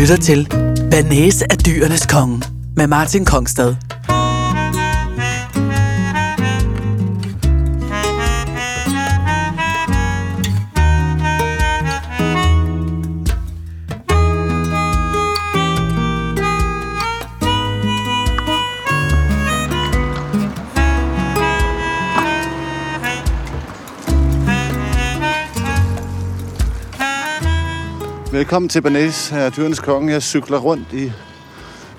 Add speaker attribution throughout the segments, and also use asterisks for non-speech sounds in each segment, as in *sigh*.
Speaker 1: lytter til Banese af dyrenes konge med Martin Kongstad.
Speaker 2: Velkommen til Banæs, her Dyrenes Konge. Jeg cykler rundt i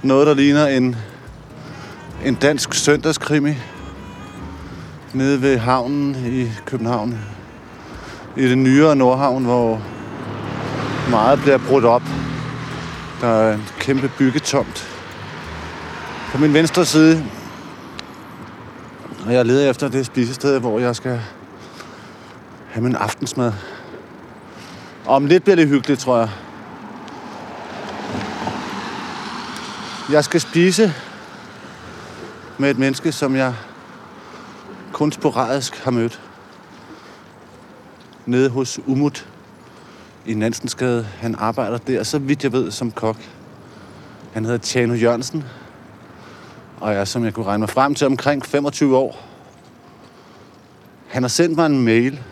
Speaker 2: noget, der ligner en, en dansk søndagskrimi nede ved havnen i København. I det nyere Nordhavn, hvor meget bliver brudt op. Der er en kæmpe byggetomt. På min venstre side og jeg leder efter det spisested, hvor jeg skal have min aftensmad. Om lidt bliver det hyggeligt, tror jeg. Jeg skal spise med et menneske, som jeg kun sporadisk har mødt. Nede hos Umut i Nansensgade. Han arbejder der, så vidt jeg ved, som kok. Han hedder Tjano Jørgensen. Og er, som jeg kunne regne mig frem til, omkring 25 år. Han har sendt mig en mail,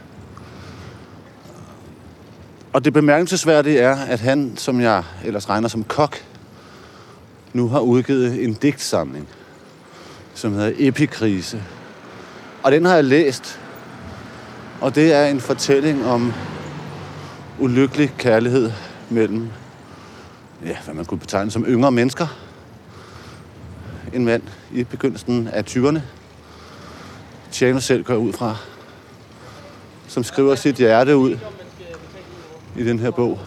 Speaker 2: og det bemærkelsesværdige er, at han, som jeg ellers regner som kok, nu har udgivet en digtsamling, som hedder Epikrise. Og den har jeg læst. Og det er en fortælling om ulykkelig kærlighed mellem, ja, hvad man kunne betegne som yngre mennesker. En mand i begyndelsen af 20'erne. Tjano selv går ud fra, som skriver sit hjerte ud i den her bog.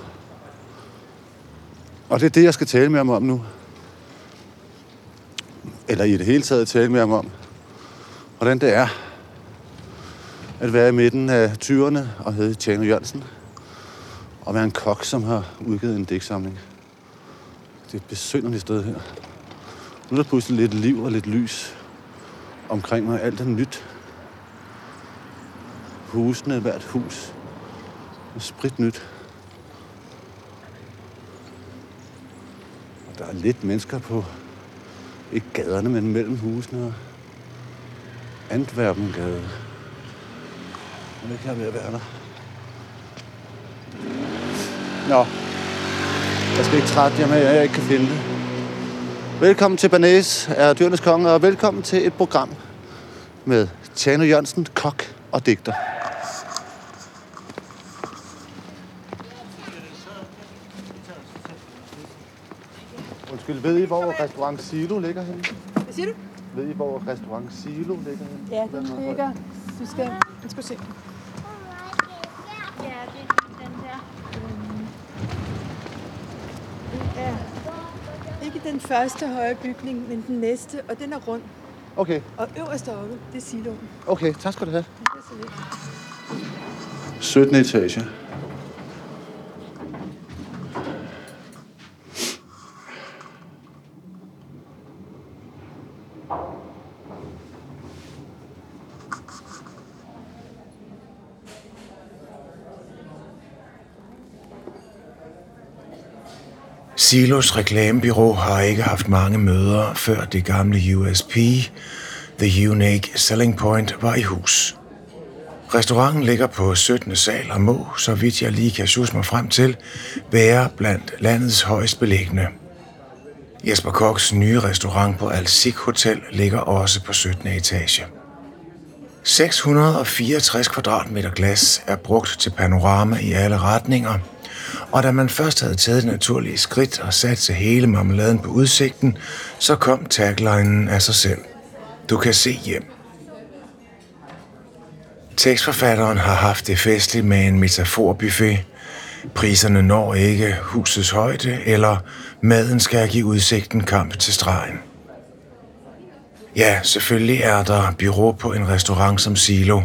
Speaker 2: Og det er det, jeg skal tale med ham om nu. Eller i det hele taget tale med ham om. Hvordan det er at være i midten af 20'erne og hedde Tjano Jørgensen. Og være en kok, som har udgivet en digtsamling. Det er et besynderligt sted her. Nu er der pludselig lidt liv og lidt lys omkring mig. Alt er nyt. Husene, hvert hus, sprit nyt. Der er lidt mennesker på, ikke gaderne, men mellem husene og Antwerpengade. Jeg ved ikke, jeg er ved at være der. Nå, jeg skal ikke trætte jer med, at jeg ikke kan finde det. Velkommen til Banæs er Dyrenes Konge, og velkommen til et program med Tjano Jørgensen, kok og digter. Undskyld, ved I, hvor restaurant Silo ligger henne?
Speaker 3: Hvad siger du?
Speaker 2: Ved I, hvor restaurant Silo ligger henne?
Speaker 3: Ja, den ligger... Du skal... Den skal se.
Speaker 4: Ja, det er den der.
Speaker 3: Det er ikke den første høje bygning, men den næste, og den er rund.
Speaker 2: Okay,
Speaker 3: Og øverst oppe, det er siloen.
Speaker 2: okay, tak skal du have.
Speaker 3: Det er så lidt.
Speaker 2: 17. etage.
Speaker 5: Silos reklamebyrå har ikke haft mange møder, før det gamle USP, The Unique Selling Point, var i hus. Restauranten ligger på 17. sal og må, så vidt jeg lige kan sus mig frem til, være blandt landets højst beliggende. Jesper Koks nye restaurant på Alsik Hotel ligger også på 17. etage. 664 kvadratmeter glas er brugt til panorama i alle retninger, og da man først havde taget det naturlige skridt og sat sig hele marmeladen på udsigten, så kom taglinen af sig selv. Du kan se hjem. Tekstforfatteren har haft det festligt med en metaforbuffet. Priserne når ikke husets højde, eller maden skal give udsigten kamp til stregen. Ja, selvfølgelig er der bureau på en restaurant som Silo,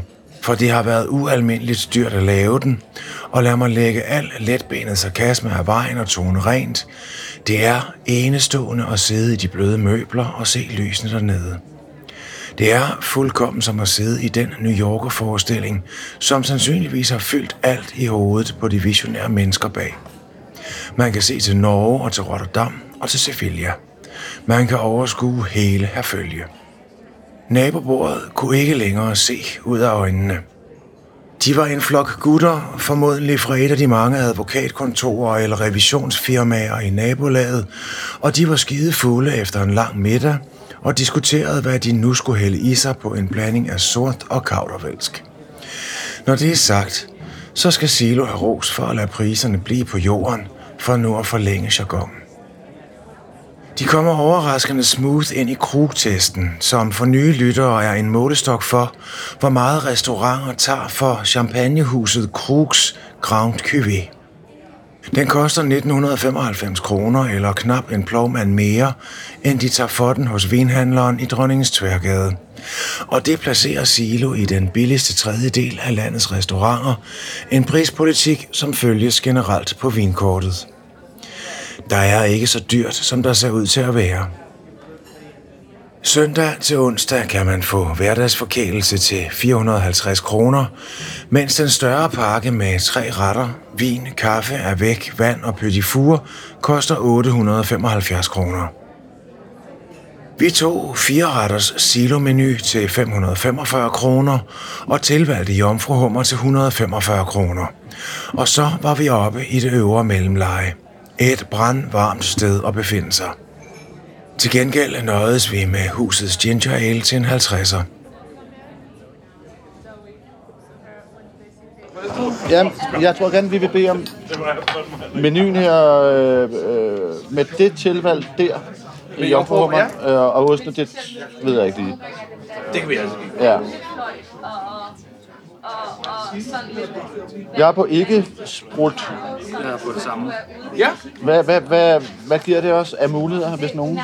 Speaker 5: for det har været ualmindeligt dyrt at lave den, og lad mig lægge al letbenet sarkasme af vejen og tone rent. Det er enestående at sidde i de bløde møbler og se lysene dernede. Det er fuldkommen som at sidde i den New Yorker-forestilling, som sandsynligvis har fyldt alt i hovedet på de visionære mennesker bag. Man kan se til Norge og til Rotterdam og til Sevilla. Man kan overskue hele herfølge. Nabobordet kunne ikke længere se ud af øjnene. De var en flok gutter, formodentlig fra et af de mange advokatkontorer eller revisionsfirmaer i nabolaget, og de var skide fulde efter en lang middag og diskuterede, hvad de nu skulle hælde i sig på en blanding af sort og kaudervælsk. Når det er sagt, så skal Silo have ros for at lade priserne blive på jorden, for nu at forlænge jargonen. De kommer overraskende smooth ind i krugtesten, som for nye lyttere er en målestok for, hvor meget restauranter tager for champagnehuset Krugs Grand Cuvée. Den koster 1995 kroner eller knap en plovmand mere, end de tager for den hos vinhandleren i Dronningens Tværgade. Og det placerer Silo i den billigste tredjedel af landets restauranter, en prispolitik, som følges generelt på vinkortet. Der er ikke så dyrt, som der ser ud til at være. Søndag til onsdag kan man få hverdagsforkælelse til 450 kroner, mens den større pakke med tre retter, vin, kaffe, er væk, vand og petit four koster 875 kroner. Vi tog fire retters silomenu til 545 kroner og tilvalgte jomfruhummer til 145 kroner. Og så var vi oppe i det øvre mellemleje. Et brandvarmt sted at befinde sig. Til gengæld nøjedes vi med husets ginger ale til en 50'er.
Speaker 2: Ja, jeg tror gerne, vi vil bede om menuen her øh, med det tilvalg der. Med jomfruhummer øh, og osten, det ved jeg ikke lige.
Speaker 6: Det kan vi altså.
Speaker 2: Ja. Jeg er på ikke sprut.
Speaker 6: Jeg har fået det samme. Ja,
Speaker 2: Hvad, hvad, hvad, hvad giver det os af muligheder, hvis nogen?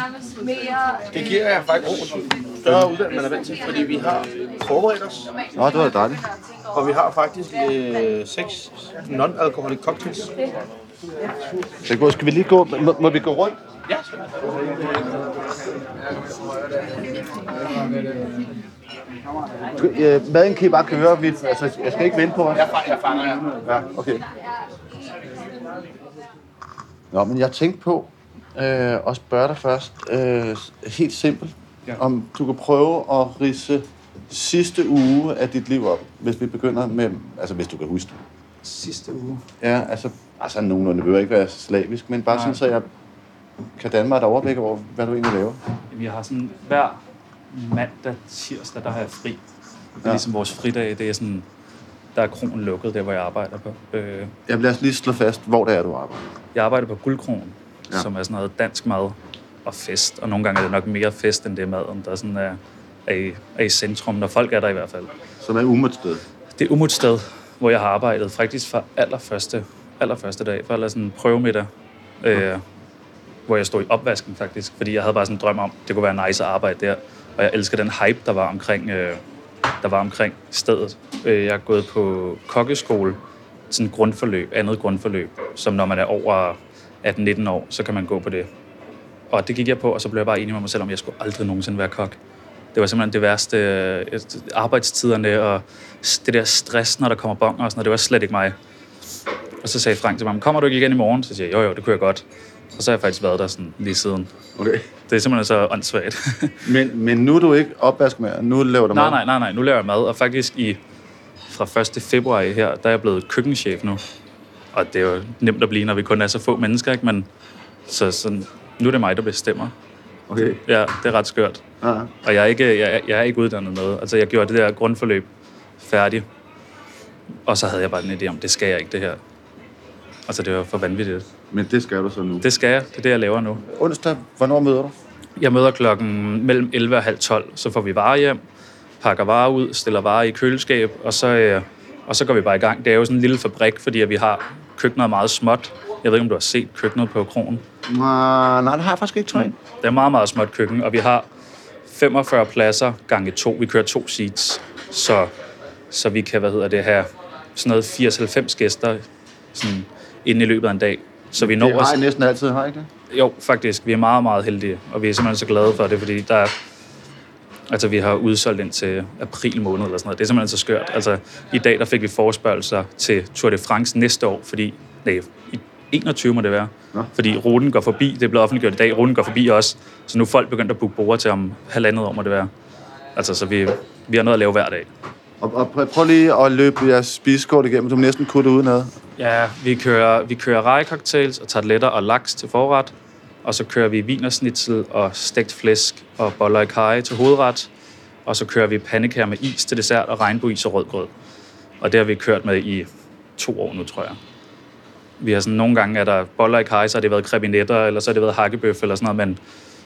Speaker 6: det giver jeg faktisk større uddannelse, man er vant til, fordi vi har forberedt os,
Speaker 2: Nå, det var dejligt.
Speaker 6: og vi har faktisk øh, seks non-alcoholic cocktails.
Speaker 2: Så går, skal vi lige gå? Må, må vi gå rundt?
Speaker 6: Ja,
Speaker 2: Øh, maden kan I bare køre. Vi, altså, jeg skal ikke vente på os.
Speaker 6: jeg, fanger, jeg fanger jer.
Speaker 2: Ja, okay. Nå, men jeg tænkte på øh, at spørge dig først, øh, helt simpelt, ja. om du kan prøve at rise sidste uge af dit liv op, hvis vi begynder med, altså hvis du kan huske det.
Speaker 7: Sidste uge.
Speaker 2: Ja, altså, altså nogenlunde, det behøver ikke være slavisk, men bare
Speaker 7: Nej.
Speaker 2: sådan, så jeg kan danne mig et overblik over, hvad du egentlig laver.
Speaker 7: Jamen, jeg har sådan hver mandag, tirsdag, der har jeg fri. Det er
Speaker 2: Ja.
Speaker 7: ligesom vores fridag, det er sådan, der er kronen lukket, der hvor jeg arbejder på. Øh,
Speaker 2: Jeg vil lige slå fast, hvor det er, du arbejder.
Speaker 7: jeg arbejder på Guldkronen,
Speaker 2: Ja.
Speaker 7: som er sådan noget dansk mad og fest. Og nogle gange er det nok mere fest, end det er maden, der sådan er, er, i, er i centrum, når folk er der i hvert fald.
Speaker 2: Som er umødt sted.
Speaker 7: Det er umut sted, hvor jeg har arbejdet faktisk fra allerførste, allerførste dag, for sådan en prøvemiddag, øh, hvor jeg stod i opvasken faktisk, fordi jeg havde bare sådan en drøm om, det kunne være nice at arbejde der. Og jeg elsker den hype, der var omkring, øh, der var omkring stedet. Øh, jeg er gået på kokkeskole, sådan et grundforløb, andet grundforløb, som når man er over 18-19 år, så kan man gå på det. Og det gik jeg på, og så blev jeg bare enig med mig selv om, jeg skulle aldrig nogensinde være kok. Det var simpelthen det værste. øh, Arbejdstiderne og det der stress, når der kommer bonger og sådan noget, det var slet ikke mig. Og så sagde Frank til mig, kommer du ikke igen i morgen? Så siger jeg, jo jo, det kunne jeg godt. Og så har jeg faktisk været der sådan lige siden.
Speaker 2: Okay.
Speaker 7: Det er simpelthen så åndssvagt. *laughs*
Speaker 2: Men, men nu er du ikke opvask mere. Nu laver du
Speaker 7: nej,
Speaker 2: mad.
Speaker 7: nej, nej, nej. Nu laver jeg mad, og faktisk i, fra 1. februar i her, der er jeg blevet køkkenchef nu. Og det er jo nemt at blive, når vi kun er så få mennesker, ikke? Men så sådan, nu er det mig, der bestemmer.
Speaker 2: Okay.
Speaker 7: Ja, det er ret skørt.
Speaker 2: Ja.
Speaker 7: Og jeg er ikke, jeg, jeg er ikke uddannet noget. Altså, jeg gjorde det der grundforløb færdigt. Og så havde jeg bare en idé om, det skal jeg ikke, det her. Altså, det var for vanvittigt.
Speaker 2: Men det skal du så nu.
Speaker 7: Det skal jeg. Det er det, jeg laver nu.
Speaker 2: Onsdag, hvornår møder du?
Speaker 7: Jeg møder klokken mellem 11 og halv 12. Så får vi varer hjem, pakker varer ud, stiller varer i køleskab, og så, øh, og så går vi bare i gang. Det er jo sådan en lille fabrik, fordi at vi har køkkenet er meget småt. Jeg ved ikke, om du har set køkkenet på kronen.
Speaker 2: Nej, nej, det har jeg faktisk ikke, tror jeg.
Speaker 7: Det er meget, meget småt køkken, og vi har 45 pladser gange to. Vi kører to seats, så, så vi kan, hvad hedder det her, sådan noget 80-90 gæster sådan, inden i løbet af en dag. Så vi når
Speaker 2: Det har jeg næsten altid, har jeg ikke det?
Speaker 7: Jo, faktisk. Vi er meget, meget heldige, og vi er simpelthen så glade for det, fordi der er, altså, vi har udsolgt ind til april måned eller sådan noget. Det er simpelthen så skørt. Altså, i dag der fik vi forespørgelser til Tour de France næste år, fordi, nej, i 21 må det være.
Speaker 2: Nå.
Speaker 7: Fordi ruten går forbi, det er blevet offentliggjort i dag, ruten går forbi også. Så nu er folk begyndt at booke bord til om halvandet år, må det være. Altså, så vi, vi har noget at lave hver dag.
Speaker 2: Og, og prøv, lige at løbe jeres spisekort igennem. Du må næsten kunne det udenad.
Speaker 7: Ja, vi kører, vi kører rejecocktails og tarteletter og laks til forret. Og så kører vi vinersnitzel og stegt flæsk og boller i kaj til hovedret. Og så kører vi pandekager med is til dessert og regnbueis og rødgrød. Og det har vi kørt med i to år nu, tror jeg. Vi har sådan, nogle gange er der boller i kaj, så har det været krebinetter, eller så har det været hakkebøf eller sådan noget, men,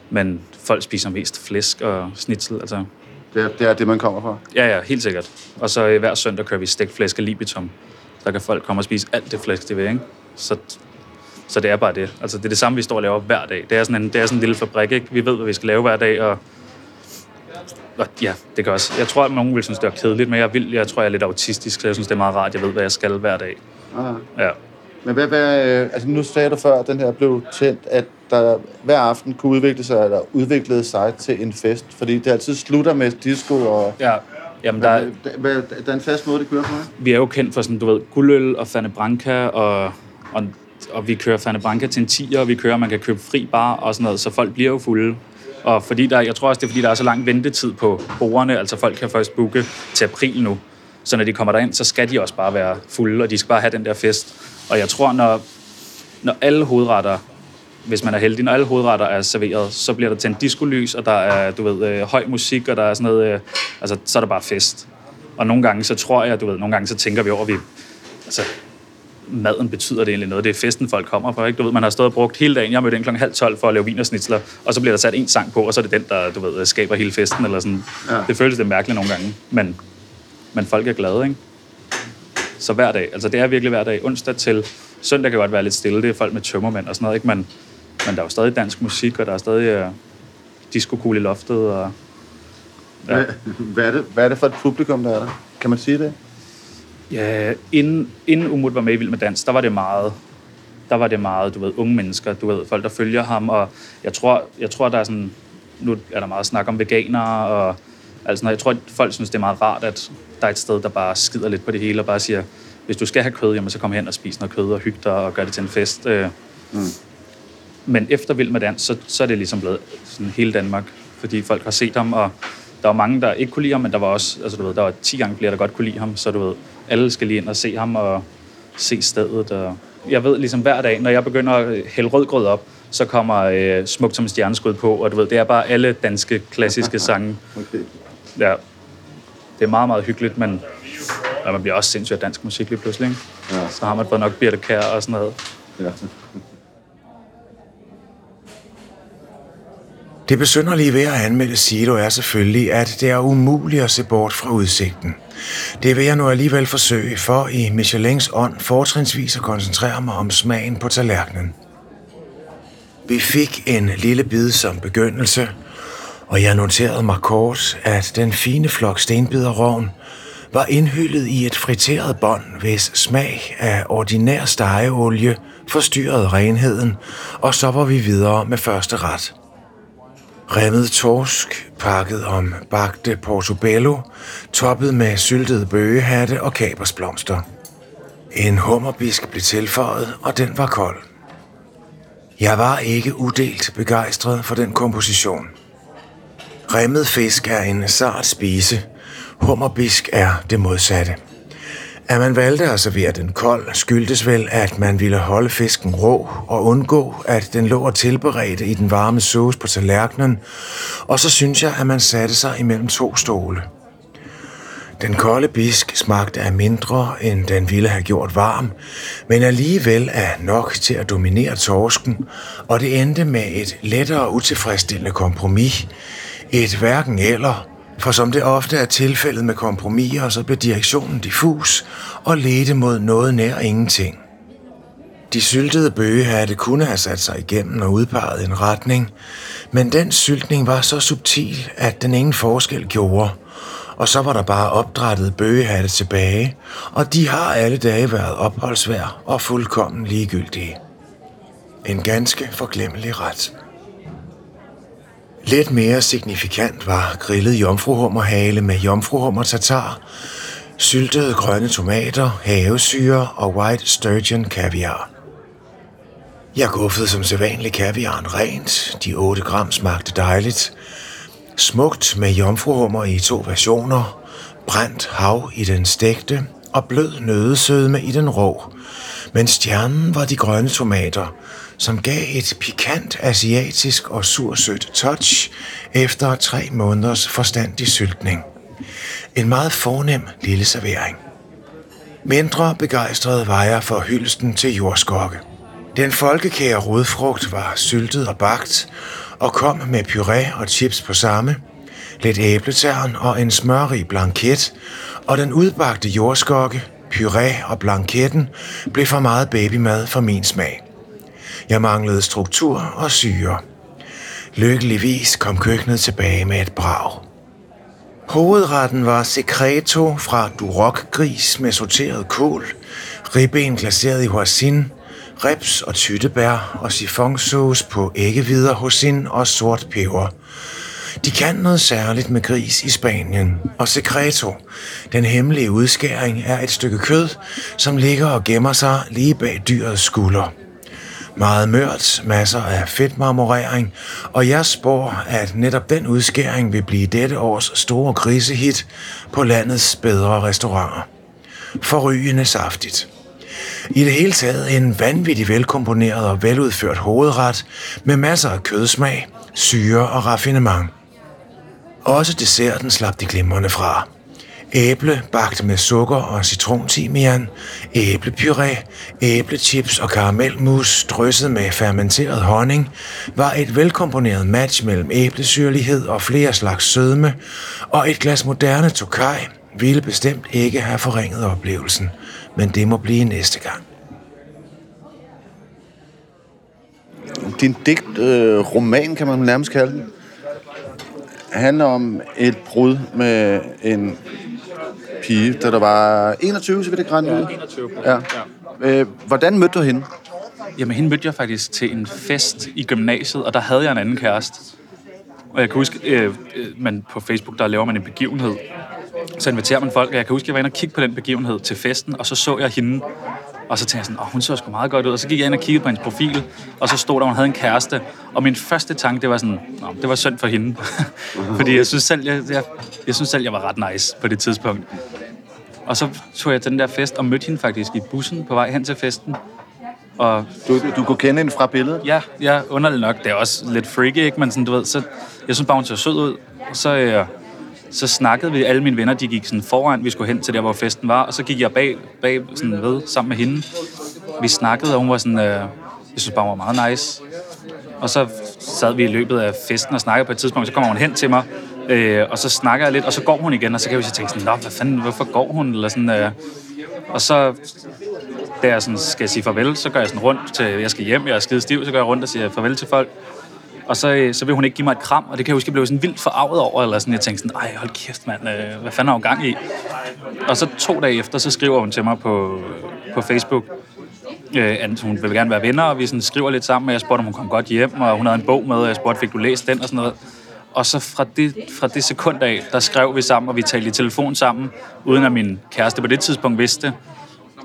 Speaker 7: men folk spiser mest flæsk og snitsel. Altså,
Speaker 2: Det er, det er det, man kommer fra.
Speaker 7: ja, ja, helt sikkert. Og så hver søndag kører vi stegt flæsk og libitum. Så kan folk komme og spise alt det flæsk, de vil, ikke? Så, så det er bare det. Altså, det er det samme, vi står og laver hver dag. Det er sådan en, det er sådan en lille fabrik, ikke? Vi ved, hvad vi skal lave hver dag, og og ja, det gør også. Jeg tror, at nogen vil synes, det er kedeligt, men jeg, vil, jeg tror, jeg er lidt autistisk, så jeg synes, det er meget rart, jeg ved, hvad jeg skal hver dag.
Speaker 2: Ah.
Speaker 7: Ja.
Speaker 2: Men hvad, hvad, øh, altså nu sagde du før, at den her blev tændt, at der hver aften kunne udvikle sig, eller udviklede sig til en fest. Fordi det altid slutter med disco, og
Speaker 7: ja. Jamen, der,
Speaker 2: der, der, der er en fast måde, det kører på.
Speaker 7: vi er jo kendt for sådan, du ved, guldøl og Fanny Branca, og, og, og vi kører Fanny Branca til en 10'er, og vi kører, man kan købe fri bar og sådan noget, så folk bliver jo fulde. Og fordi der, jeg tror også, det er fordi, der er så lang ventetid på bordene, altså folk kan først booke til april nu. Så når de kommer derind, så skal de også bare være fulde, og de skal bare have den der fest. Og jeg tror, når, når alle hovedretter, hvis man er heldig, når alle hovedretter er serveret, så bliver der tændt diskolys, og der er, du ved, øh, høj musik, og der er sådan noget, øh, altså, så er der bare fest. Og nogle gange, så tror jeg, du ved, nogle gange, så tænker vi over, at vi, altså, maden betyder det egentlig noget. Det er festen, folk kommer for, ikke? Du ved, man har stået og brugt hele dagen. Jeg mødte ind kl. halv 12 for at lave vinersnitsler, og så bliver der sat en sang på, og så er det den, der, du ved, skaber hele festen, eller sådan.
Speaker 2: Ja.
Speaker 7: Det føles lidt mærkeligt nogle gange, men, men folk er glade, ikke? Så hver dag, altså det er virkelig hver dag. Onsdag til søndag kan godt være lidt stille, det er folk med tømmermænd og sådan noget, ikke? Men, men der er jo stadig dansk musik, og der er stadig uh, disco i loftet, og Ja.
Speaker 2: Hvad, hvad, er det, hvad er det for et publikum, der er der? Kan man sige det?
Speaker 7: Ja, inden, inden Umut var med i Vild med Dans, der var det meget, der var det meget, du ved, unge mennesker, du ved, folk, der følger ham, og jeg tror, jeg tror der er sådan, nu er der meget snak om veganere, og altså, jeg tror, at folk synes, det er meget rart, at der er et sted, der bare skider lidt på det hele, og bare siger, hvis du skal have kød, jamen, så kom hen og spis noget kød, og hygge dig, og gør det til en fest. Øh.
Speaker 2: Mm.
Speaker 7: Men efter Vild med Dans, så, så er det ligesom blevet sådan hele Danmark, fordi folk har set ham, og der var mange, der ikke kunne lide ham, men der var også, altså du ved, der var 10 gange flere, der godt kunne lide ham, så du ved, alle skal lige ind og se ham og se stedet. Og jeg ved ligesom hver dag, når jeg begynder at hælde rødgrød op, så kommer øh, Smukt som stjerneskud på, og du ved, det er bare alle danske klassiske *laughs* sange.
Speaker 2: Okay.
Speaker 7: Ja, det er meget, meget hyggeligt, men ja, man bliver også sindssygt af dansk musik lige pludselig, ikke?
Speaker 2: Ja.
Speaker 7: Så har man fået nok Birte Kær og sådan noget.
Speaker 2: Ja.
Speaker 5: Det besynderlige ved at anmelde Silo er selvfølgelig, at det er umuligt at se bort fra udsigten. Det vil jeg nu alligevel forsøge, for i Michelins ånd fortrinsvis at koncentrere mig om smagen på tallerkenen. Vi fik en lille bid som begyndelse, og jeg noterede mig kort, at den fine flok stenbiderrovn var indhyllet i et friteret bånd, hvis smag af ordinær stegeolie forstyrrede renheden, og så var vi videre med første ret. Remmet torsk, pakket om bagte portobello, toppet med syltede bøgehatte og kabersblomster. En hummerbisk blev tilføjet, og den var kold. Jeg var ikke udelt begejstret for den komposition. Remmet fisk er en sart spise. Hummerbisk er det modsatte. At man valgte at servere den kold, skyldtes vel, at man ville holde fisken rå og undgå, at den lå og tilberedte i den varme sauce på tallerkenen, og så synes jeg, at man satte sig imellem to stole. Den kolde bisk smagte af mindre, end den ville have gjort varm, men alligevel er nok til at dominere torsken, og det endte med et lettere utilfredsstillende kompromis. Et hverken eller, for som det ofte er tilfældet med kompromiser, så blev direktionen diffus og ledte mod noget nær ingenting. De syltede bøgehatte kunne have sat sig igennem og udpeget en retning, men den syltning var så subtil, at den ingen forskel gjorde. Og så var der bare opdrættet bøgehatte tilbage, og de har alle dage været opholdsvær og fuldkommen ligegyldige. En ganske forglemmelig ret. Lidt mere signifikant var grillet jomfruhummerhale med jomfruhummer tatar, syltede grønne tomater, havesyre og white sturgeon kaviar. Jeg guffede som sædvanlig kaviaren rent. De 8 gram smagte dejligt. Smukt med jomfruhummer i to versioner. Brændt hav i den stegte og blød nødesødme i den rå. Men stjernen var de grønne tomater, som gav et pikant asiatisk og sursødt touch efter tre måneders forstandig syltning. En meget fornem lille servering. Mindre begejstret var jeg for hylsten til jordskokke. Den folkekære rodfrugt var syltet og bagt, og kom med puré og chips på samme, lidt æbletern og en smørrig blanket, og den udbagte jordskokke, puré og blanketten blev for meget babymad for min smag. Jeg manglede struktur og syre. Lykkeligvis kom køkkenet tilbage med et brag. Hovedretten var secreto fra durokgris med sorteret kål, ribben glaseret i hoisin, reps og tyttebær og sifonsauce på æggevider, hoisin og sort peber. De kan noget særligt med gris i Spanien, og secreto, den hemmelige udskæring, er et stykke kød, som ligger og gemmer sig lige bag dyrets skulder. Meget mørt, masser af fedtmarmorering, og jeg spår, at netop den udskæring vil blive dette års store grisehit på landets bedre restauranter. Forrygende saftigt. I det hele taget en vanvittig velkomponeret og veludført hovedret med masser af kødsmag, syre og raffinement. Også desserten slap de glimrende fra. Æble bagt med sukker og citrontimian, æblepuré, æblechips og karamelmus drysset med fermenteret honning var et velkomponeret match mellem æblesyrlighed og flere slags sødme, og et glas moderne tokaj ville bestemt ikke have forringet oplevelsen, men det må blive næste gang.
Speaker 2: Din digt, øh, roman kan man nærmest kalde den, handler om et brud med en pige, da der var 21, så vidt det grænne ud.
Speaker 7: 21
Speaker 2: Ja.
Speaker 7: ja.
Speaker 2: Øh, hvordan mødte du hende?
Speaker 7: Jamen, hende mødte jeg faktisk til en fest i gymnasiet, og der havde jeg en anden kæreste. Og jeg kan huske, øh, øh, man på Facebook, der laver man en begivenhed. Så inviterer man folk, og jeg kan huske, jeg var inde og kigge på den begivenhed til festen, og så så jeg hende. Og så tænkte jeg sådan, åh, hun så sgu meget godt ud. Og så gik jeg ind og kiggede på hendes profil, og så stod der, hun havde en kæreste. Og min første tanke, det var sådan, Nå, det var synd for hende. *laughs* Fordi jeg synes, selv, jeg, jeg, jeg synes selv, jeg var ret nice på det tidspunkt. Og så tog jeg til den der fest og mødte hende faktisk i bussen på vej hen til festen. Og
Speaker 2: Du, du kunne kende hende fra billedet?
Speaker 7: Ja, ja, underligt nok. Det er også lidt freaky, ikke? Men sådan, du ved, så, jeg synes bare, hun så sød ud. Så, øh, så snakkede vi, alle mine venner, de gik sådan foran, vi skulle hen til der, hvor festen var, og så gik jeg bag, bag sådan ved, sammen med hende. Vi snakkede, og hun var sådan, øh, jeg synes bare, hun var meget nice. Og så sad vi i løbet af festen og snakkede på et tidspunkt, så kommer hun hen til mig, øh, og så snakker jeg lidt, og så går hun igen, og så kan jeg jo tænke sådan, Nå, hvad fanden, hvorfor går hun? Eller sådan, øh, og så da jeg sådan skal sige farvel, så går jeg sådan rundt til, jeg skal hjem, jeg er skide stiv, så går jeg rundt og siger farvel til folk. Og så, øh, så vil hun ikke give mig et kram, og det kan jeg huske, jeg blev sådan vildt forarvet over, eller sådan, jeg tænkte sådan, ej, hold kæft, mand, øh, hvad fanden har hun gang i? Og så to dage efter, så skriver hun til mig på, øh, på Facebook, øh, at hun vil gerne være venner, og vi sådan skriver lidt sammen, og jeg spurgte, om hun kom godt hjem, og hun havde en bog med, og jeg spurgte, fik du læst den, og sådan noget. Og så fra det, fra det sekund af, der skrev vi sammen, og vi talte i telefon sammen, uden at min kæreste på det tidspunkt vidste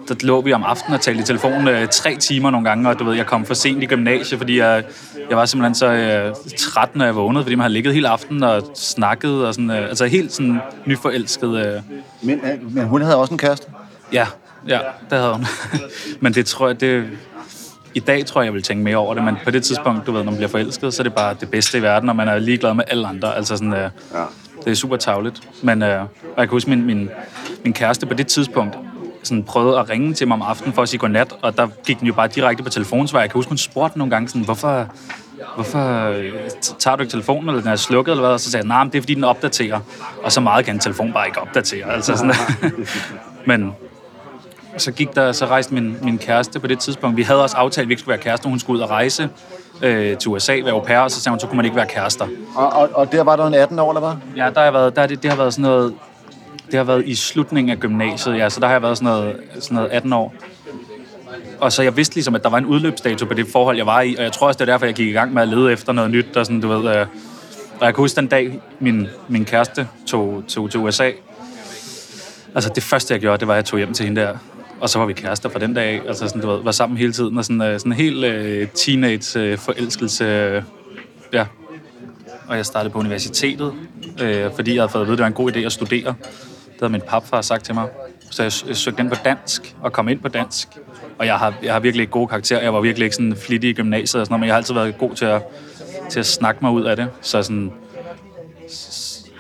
Speaker 7: der lå vi om aftenen og talte i telefon øh, tre timer nogle gange, og du ved, jeg kom for sent i gymnasiet, fordi jeg, jeg var simpelthen så øh, træt, når jeg vågnede, fordi man havde ligget hele aftenen og snakket, og sådan, øh, altså helt sådan nyforelsket. Øh.
Speaker 2: Men, øh, men hun havde også en kæreste?
Speaker 7: Ja, ja, det havde hun. *laughs* men det tror jeg, det... I dag tror jeg, jeg vil tænke mere over det, men på det tidspunkt, du ved, når man bliver forelsket, så er det bare det bedste i verden, og man er ligeglad med alle andre. Altså sådan, øh, ja. det er super tavligt. Men øh, og jeg kan huske, min, min, min kæreste på det tidspunkt, sådan prøvede at ringe til mig om aftenen for at sige godnat, og der gik den jo bare direkte på telefonsvar. Jeg kan huske, hun spurgte nogle gange sådan, hvorfor, hvorfor tager du ikke telefonen, eller den er slukket, eller hvad? Og så sagde jeg, nej, nah, det er fordi, den opdaterer. Og så meget kan en telefon bare ikke opdatere. Altså sådan, *laughs* Men så gik der, så rejste min, min kæreste på det tidspunkt. Vi havde også aftalt, at vi ikke skulle være kærester. Hun skulle ud og rejse øh, til USA, være au pair, og så sagde hun, så kunne man ikke være kærester.
Speaker 2: Og, og, og der var der en 18 år, eller hvad?
Speaker 7: Ja, der har været, der, det, det har været sådan noget, det har været i slutningen af gymnasiet, ja, så der har jeg været sådan noget, sådan noget 18 år. Og så jeg vidste ligesom, at der var en udløbsdato på det forhold, jeg var i, og jeg tror også, det er derfor, jeg gik i gang med at lede efter noget nyt, og sådan, du ved, øh, og jeg kan huske den dag, min, min kæreste tog, tog til USA. Altså det første, jeg gjorde, det var, at jeg tog hjem til hende der, og så var vi kærester fra den dag af. Altså sådan, du ved, var sammen hele tiden, og sådan, øh, sådan en helt øh, teenage-forelskelse. Øh, øh, ja. Og jeg startede på universitetet, øh, fordi jeg havde fået at vide, at det var en god idé at studere. Det havde min papfar sagt til mig. Så jeg, jeg søgte ind på dansk, og kom ind på dansk. Og jeg har, jeg har virkelig ikke gode karakterer. Jeg var virkelig ikke sådan flittig i gymnasiet og sådan noget, men jeg har altid været god til at, til at snakke mig ud af det. Så sådan,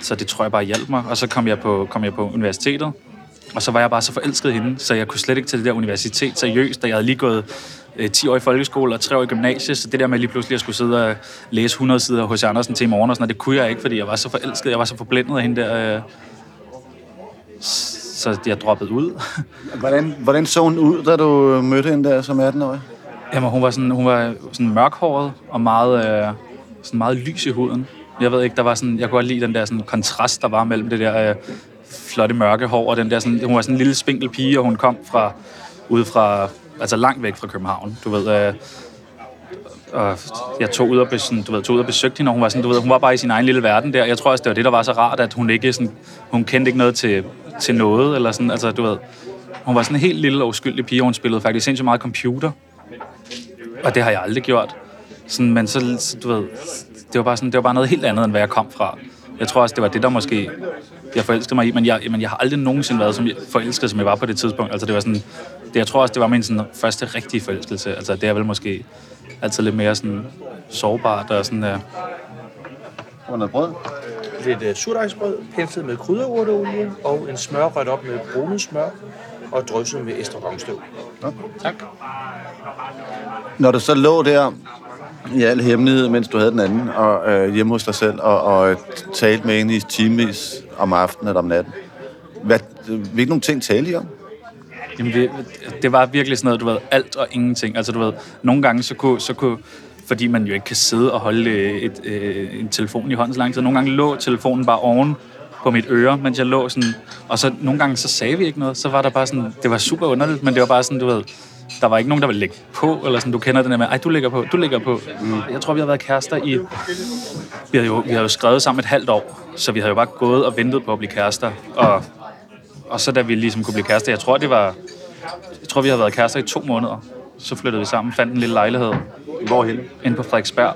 Speaker 7: så det tror jeg bare hjalp mig. Og så kom jeg på, kom jeg på universitetet, og så var jeg bare så forelsket i hende, så jeg kunne slet ikke til det der universitet seriøst, da jeg havde lige gået øh, 10 år i folkeskole og 3 år i gymnasiet, så det der med lige pludselig at skulle sidde og læse 100 sider hos Andersen til i morgen og sådan noget, det kunne jeg ikke, fordi jeg var så forelsket, jeg var så forblændet af hende der, øh, så jeg droppede ud.
Speaker 2: Hvordan, hvordan så hun ud, da du mødte hende der som 18-årig?
Speaker 7: Jamen, hun var sådan, hun var sådan mørkhåret og meget, øh, sådan meget lys i huden. Jeg ved ikke, der var sådan, jeg kunne godt lide den der sådan kontrast, der var mellem det der øh, flotte mørke hår og den der sådan, hun var sådan en lille spinkel pige, og hun kom fra, ude fra, altså langt væk fra København, du ved, øh, og jeg tog ud og, be, sådan, du ved, tog ud og besøgte hende, og hun var, sådan, du ved, hun var bare i sin egen lille verden der. Jeg tror også, det var det, der var så rart, at hun ikke sådan, hun kendte ikke noget til, til noget, eller sådan, altså du ved, hun var sådan en helt lille og uskyldig pige, og hun spillede faktisk sindssygt meget computer. Og det har jeg aldrig gjort. Sådan, men så, så, du ved, det var, bare sådan, det var bare noget helt andet, end hvad jeg kom fra. Jeg tror også, det var det, der måske jeg forelskede mig i, men jeg, men jeg har aldrig nogensinde været som jeg, forelsket, som jeg var på det tidspunkt. Altså det var sådan, det, jeg tror også, det var min sådan, første rigtige forelskelse. Altså det er vel måske altid lidt mere sådan sårbart og sådan, uh,
Speaker 2: Og noget brød?
Speaker 6: Lidt uh, surdejsbrød, penslet med krydderurteolie og en smør rødt op med brunet smør og drysset med estragonstøv.
Speaker 2: Når du så lå der i al hemmelighed, mens du havde den anden, og øh, hjemme hos dig selv, og, og øh, talte med hende i timevis om aftenen eller om natten, hvad, hvilke nogle ting talte I om?
Speaker 7: Jamen, det, det var virkelig sådan noget, du ved, alt og ingenting. Altså, du ved, nogle gange så kunne, så kunne fordi man jo ikke kan sidde og holde øh, et, øh, en telefon i hånden så lang tid. Nogle gange lå telefonen bare oven på mit øre, mens jeg lå sådan, og så nogle gange så sagde vi ikke noget, så var der bare sådan, det var super underligt, men det var bare sådan, du ved, der var ikke nogen, der ville lægge på, eller sådan, du kender den der med, ej, du ligger på, du ligger på. Mm. Jeg tror, vi har været kærester i, vi har, jo, vi har jo skrevet sammen et halvt år, så vi har jo bare gået og ventet på at blive kærester, og, og så da vi ligesom kunne blive kærester, jeg tror, det var, jeg tror, vi har været kærester i to måneder, så flyttede vi sammen, fandt en lille lejlighed,
Speaker 2: Hvorhen?
Speaker 7: inde på Frederiksberg,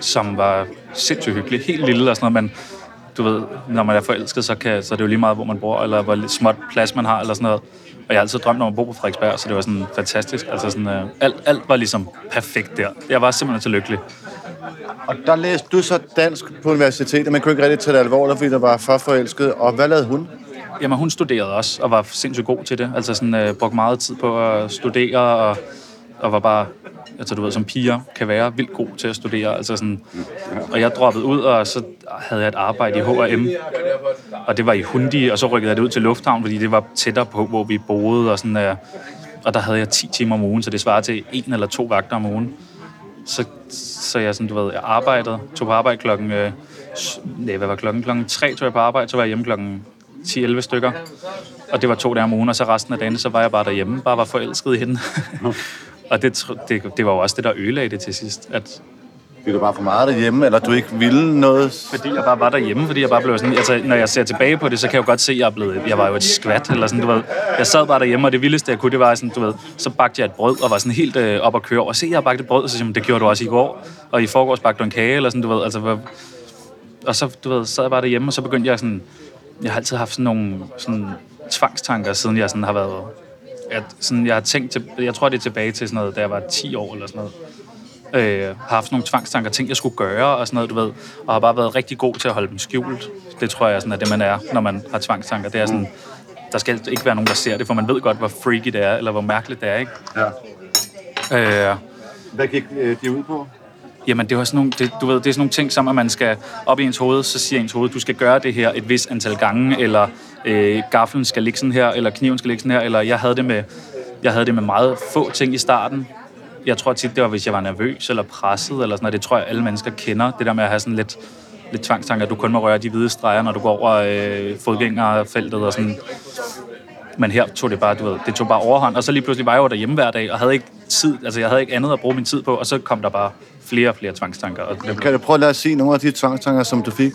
Speaker 7: som var sindssygt hyggelig. Helt lille og sådan noget, men du ved, når man er forelsket, så, kan, så er det jo lige meget, hvor man bor, eller hvor lidt småt plads man har, eller sådan noget. Og jeg har altid drømt om at bo på Frederiksberg, så det var sådan fantastisk. Altså sådan, øh, alt, alt var ligesom perfekt der. Jeg var simpelthen så lykkelig.
Speaker 2: Og der læste du så dansk på universitetet, men kunne ikke rigtig tage det alvorligt, fordi der var for forelsket. Og hvad lavede hun?
Speaker 7: Jamen, hun studerede også, og var sindssygt god til det. Altså sådan, øh, brugte meget tid på at studere, og, og var bare, altså du ved, som piger kan være vildt god til at studere. Altså sådan, og jeg droppede ud, og så havde jeg et arbejde i H&M, og det var i Hundi, og så rykkede jeg det ud til Lufthavn, fordi det var tættere på, hvor vi boede, og sådan, øh, og der havde jeg 10 timer om ugen, så det svarer til en eller to vagter om ugen. Så, så jeg, sådan, du ved, jeg arbejdede, tog på arbejde klokken, øh, nej, hvad var klokken? Klokken 3 tog jeg på arbejde, så var jeg hjemme klokken 10-11 stykker. Og det var to dage om ugen, og så resten af dagen, så var jeg bare derhjemme, bare var forelsket i hende. *laughs* og det, det, det var jo også det, der ødelagde det til sidst, at
Speaker 2: Blev du bare for meget derhjemme, eller du ikke ville noget?
Speaker 7: fordi jeg bare var derhjemme, fordi jeg bare blev sådan, altså, når jeg ser tilbage på det, så kan jeg jo godt se, at jeg er blevet, jeg var jo et skvat, eller sådan, du ved. Jeg sad bare derhjemme, og det vildeste, jeg kunne, det var sådan, du ved, så bagte jeg et brød, og var sådan helt øh, op at køre over. Se, jeg har bagt et brød, og så siger man, det gjorde du også i går, og i forgårs bagte du en kage, eller sådan, du ved, altså, og så, du ved, sad jeg bare derhjemme, og så begyndte jeg sådan, jeg har altid haft sådan nogle sådan tvangstanker, siden jeg sådan har været, at sådan, jeg har tænkt, til, jeg tror, det er tilbage til sådan noget, da jeg var 10 år, eller sådan noget øh, har haft nogle tvangstanker, ting jeg skulle gøre og sådan noget, du ved, og har bare været rigtig god til at holde dem skjult. Det tror jeg sådan, er det, man er, når man har tvangstanker. Det er sådan, der skal ikke være nogen, der ser det, for man ved godt, hvor freaky det er, eller hvor mærkeligt det er, ikke?
Speaker 2: Ja.
Speaker 7: Øh,
Speaker 2: Hvad gik øh, de ud på?
Speaker 7: Jamen, det, er, sådan nogle, det, du ved, det er sådan nogle ting, som at man skal op i ens hoved, så siger ens hoved, du skal gøre det her et vis antal gange, eller øh, gaflen skal ligge sådan her, eller kniven skal ligge sådan her, eller jeg havde det med, jeg havde det med meget få ting i starten. Jeg tror tit, det var, hvis jeg var nervøs eller presset, eller sådan noget. Det tror jeg, alle mennesker kender. Det der med at have sådan lidt, lidt tvangstanker, du kun må røre de hvide streger, når du går over øh, fodgængerfeltet og sådan. Men her tog det bare, du ved, det tog bare overhånd, og så lige pludselig var jeg jo derhjemme hver dag, og havde ikke tid, altså jeg havde ikke andet at bruge min tid på, og så kom der bare flere og flere tvangstanker. Og det,
Speaker 2: Kan du prøve at lade os sige nogle af de tvangstanker, som du fik?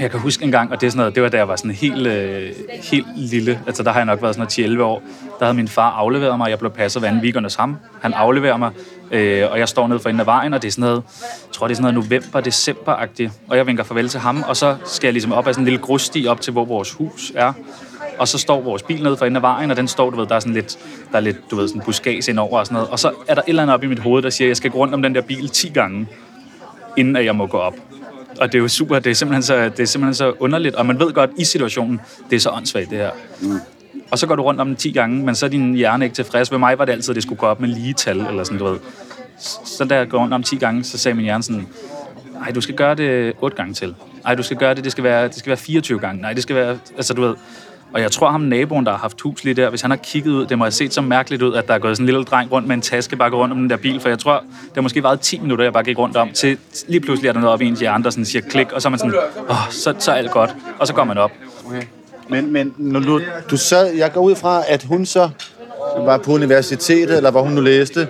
Speaker 7: Jeg kan huske en gang, og det, er sådan noget, det var da jeg var sådan helt, øh, helt lille, altså der har jeg nok været sådan noget 10-11 år, der havde min far afleveret mig, jeg blev passet hver anden weekend hos ham. Han afleverer mig, øh, og jeg står nede for enden af vejen, og det er sådan noget, jeg tror det er sådan noget november, december-agtigt, og jeg vinker farvel til ham, og så skal jeg ligesom op ad sådan en lille grussti op til, hvor vores hus er, og så står vores bil nede for enden af vejen, og den står, du ved, der er sådan lidt, der er lidt, du ved, sådan buskage indover og sådan noget. Og så er der et eller andet op i mit hoved, der siger, at jeg skal gå rundt om den der bil 10 gange, inden at jeg må gå op. Og det er jo super, det er simpelthen så, det er simpelthen så underligt, og man ved godt i situationen, det er så åndssvagt det her. Mm. Og så går du rundt om den 10 gange, men så er din hjerne ikke tilfreds. Ved mig var det altid, at det skulle gå op med lige tal, eller sådan, du ved. Så da jeg går rundt om 10 gange, så sagde min hjerne sådan, nej, du skal gøre det 8 gange til. Nej, du skal gøre det, det skal være, det skal være 24 gange. Nej, det skal være, altså du ved, og jeg tror, ham naboen, der har haft hus lige der, hvis han har kigget ud, det må have set så mærkeligt ud, at der er gået sådan en lille dreng rundt med en taske bare rundt om den der bil. For jeg tror, det har måske været 10 minutter, jeg bare gik rundt om, til lige pludselig er der noget op i ens hjerne, der sådan siger klik, og så er man sådan, åh, så, så er alt godt. Og så går man op.
Speaker 2: Okay. Men, men når du, du sad, jeg går ud fra, at hun så var på universitetet, eller hvor hun nu læste,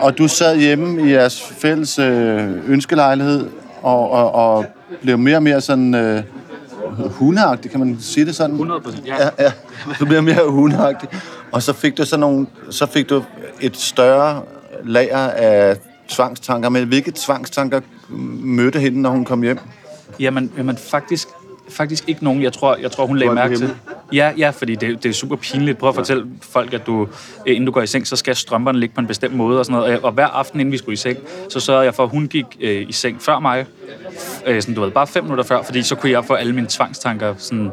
Speaker 2: og du sad hjemme i jeres fælles øh, ønskelejlighed, og, og, og blev mere og mere sådan øh, hundeagtig, kan man sige det sådan?
Speaker 7: 100 procent, ja.
Speaker 2: ja. Ja, du bliver mere hundeagtig. Og så fik du sådan nogle, så fik du et større lager af tvangstanker. Men hvilke tvangstanker mødte hende, når hun kom hjem?
Speaker 7: Jamen, jamen faktisk, faktisk ikke nogen. Jeg tror, jeg tror hun lagde mærke til. Ja, ja, fordi det, det er super pinligt. Prøv at fortælle folk, at du, øh, inden du går i seng, så skal strømperne ligge på en bestemt måde og sådan noget. Og hver aften, inden vi skulle i seng, så sørgede jeg for, at hun gik øh, i seng før mig. Øh, sådan, du ved, bare fem minutter før, fordi så kunne jeg få alle mine tvangstanker sådan,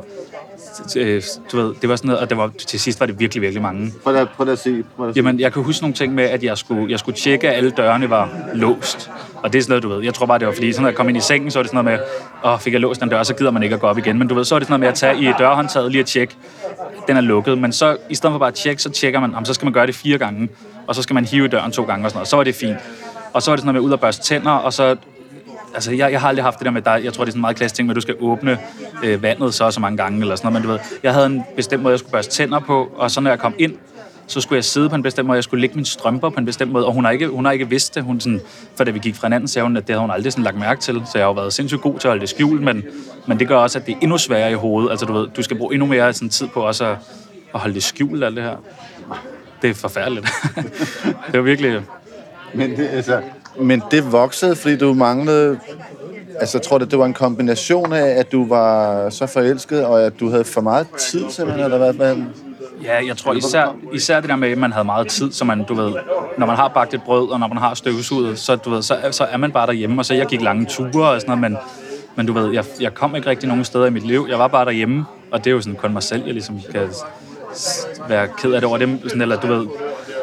Speaker 7: øh, du ved, det var sådan noget, og det var, til sidst var det virkelig, virkelig mange.
Speaker 2: Prøv at, prøv at se. Prøv at se.
Speaker 7: Jamen, jeg kan huske nogle ting med, at jeg skulle, jeg skulle tjekke, at alle dørene var låst. Og det er sådan noget, du ved. Jeg tror bare, det var fordi, sådan, når jeg kom ind i sengen, så var det sådan noget med, åh, fik jeg låst den dør, så gider man ikke at gå op igen. Men du ved, så er det sådan noget med at tage i dørhåndtaget lige at tjekke, den er lukket. Men så, i stedet for bare at tjekke, så tjekker man, jamen, så skal man gøre det fire gange, og så skal man hive døren to gange og sådan noget. Så var det fint. Og så var det sådan noget med ud og børste tænder, og så altså, jeg, jeg har aldrig haft det der med dig. Jeg tror, det er sådan en meget klassisk ting med, at du skal åbne øh, vandet så og så mange gange, eller sådan noget. Men du ved, jeg havde en bestemt måde, jeg skulle børste tænder på, og så når jeg kom ind, så skulle jeg sidde på en bestemt måde, jeg skulle lægge mine strømper på en bestemt måde, og hun har ikke, hun har ikke vidst det. Hun sådan, for da vi gik fra hinanden, sagde hun, at det havde hun aldrig sådan lagt mærke til, så jeg har jo været sindssygt god til at holde det skjult, men, men det gør også, at det er endnu sværere i hovedet. Altså du ved, du skal bruge endnu mere sådan, tid på også at, at holde det skjult, alt det her. Det er forfærdeligt. *laughs* det er virkelig...
Speaker 2: Men det, altså, men det voksede, fordi du manglede... Altså, jeg tror det, det var en kombination af, at du var så forelsket, og at du havde for meget tid, simpelthen, eller hvad? hvad?
Speaker 7: Ja, jeg tror især, især det der med, at man havde meget tid, så man, du ved, når man har bagt et brød, og når man har støvsuget, så, du ved, så, så er man bare derhjemme, og så jeg gik lange ture og sådan noget, men, men du ved, jeg, jeg kom ikke rigtig nogen steder i mit liv. Jeg var bare derhjemme, og det er jo sådan kun mig selv, jeg ligesom kan være ked af det over dem, sådan, eller du ved,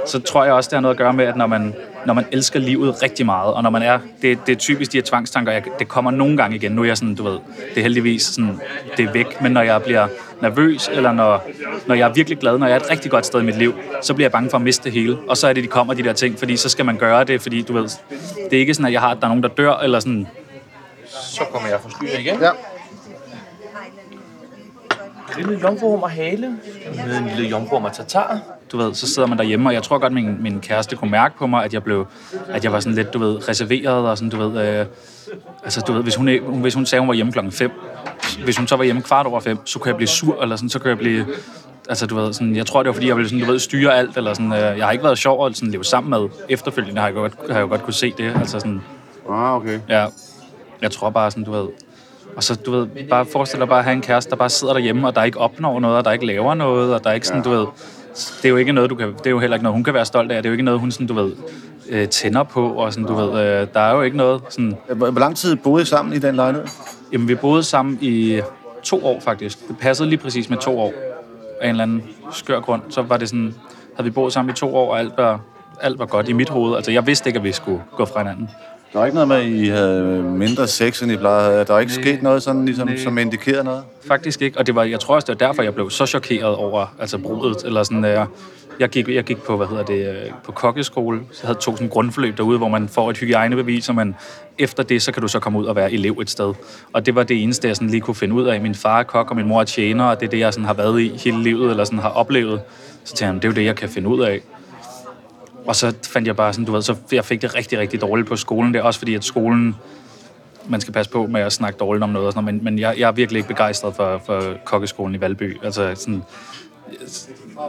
Speaker 7: så tror jeg også, det har noget at gøre med, at når man, når man elsker livet rigtig meget, og når man er, det, det er typisk de her tvangstanker, jeg, det kommer nogle gange igen, nu er jeg sådan, du ved, det er heldigvis sådan, det er væk, men når jeg bliver nervøs, eller når, når jeg er virkelig glad, når jeg er et rigtig godt sted i mit liv, så bliver jeg bange for at miste det hele, og så er det, de kommer, de der ting, fordi så skal man gøre det, fordi du ved, det er ikke sådan, at jeg har, at der er nogen, der dør, eller sådan,
Speaker 6: Så kommer jeg forstyrret igen.
Speaker 2: Ja.
Speaker 6: Lille jomfruhummer hale med en lille jomfruhummer tatar.
Speaker 7: Du ved, så sidder man derhjemme, og jeg tror godt, min, min kæreste kunne mærke på mig, at jeg blev, at jeg var sådan lidt, du ved, reserveret, og sådan, du ved, øh, altså, du ved, hvis hun, hvis hun sagde, hun var hjemme klokken 5, hvis hun så var hjemme kvart over 5, så kunne jeg blive sur, eller sådan, så kunne jeg blive, altså, du ved, sådan, jeg tror, det var, fordi jeg ville, sådan, du ved, styre alt, eller sådan, øh, jeg har ikke været sjov at sådan, leve sammen med efterfølgende, har jeg godt, har jeg jo godt kunne se det, altså sådan,
Speaker 2: Ah, okay.
Speaker 7: Ja, jeg tror bare sådan, du ved... Og så, du ved, bare forestil dig bare at have en kæreste, der bare sidder derhjemme, og der ikke opnår noget, og der ikke laver noget, og der ikke sådan, du ved... Det er jo ikke noget, du kan... Det er jo heller ikke noget, hun kan være stolt af. Det er jo ikke noget, hun sådan, du ved, øh, tænder på, og sådan, du ved... Øh, der er jo ikke noget sådan...
Speaker 2: Hvor, lang tid boede I sammen i den lejlighed?
Speaker 7: Jamen, vi boede sammen i to år, faktisk. Det passede lige præcis med to år. Af en eller anden skør grund. Så var det sådan... Havde vi boet sammen i to år, og alt var, alt var godt i mit hoved. Altså, jeg vidste ikke, at vi skulle gå fra hinanden.
Speaker 2: Der var ikke noget med, at I havde mindre sex, end I plejede. Der var ikke sket noget, sådan, ligesom, som indikerede noget?
Speaker 7: Faktisk ikke, og det var, jeg tror også, det var derfor, jeg blev så chokeret over altså brudet, eller sådan, øh, jeg gik, jeg gik på, hvad hedder det, øh, på kokkeskole, så havde tog sådan grundforløb derude, hvor man får et hygiejnebevis, og man, efter det, så kan du så komme ud og være elev et sted. Og det var det eneste, jeg sådan lige kunne finde ud af. Min far er kok, og min mor er tjener, og det er det, jeg sådan har været i hele livet, eller sådan har oplevet. Så tænkte jeg, "Jamen, det er jo det, jeg kan finde ud af. Og så fandt jeg bare sådan, du ved, så jeg fik det rigtig, rigtig dårligt på skolen. Det er også fordi, at skolen, man skal passe på med at snakke dårligt om noget og sådan noget, men, men jeg, jeg er virkelig ikke begejstret for, for kokkeskolen i Valby. Altså sådan,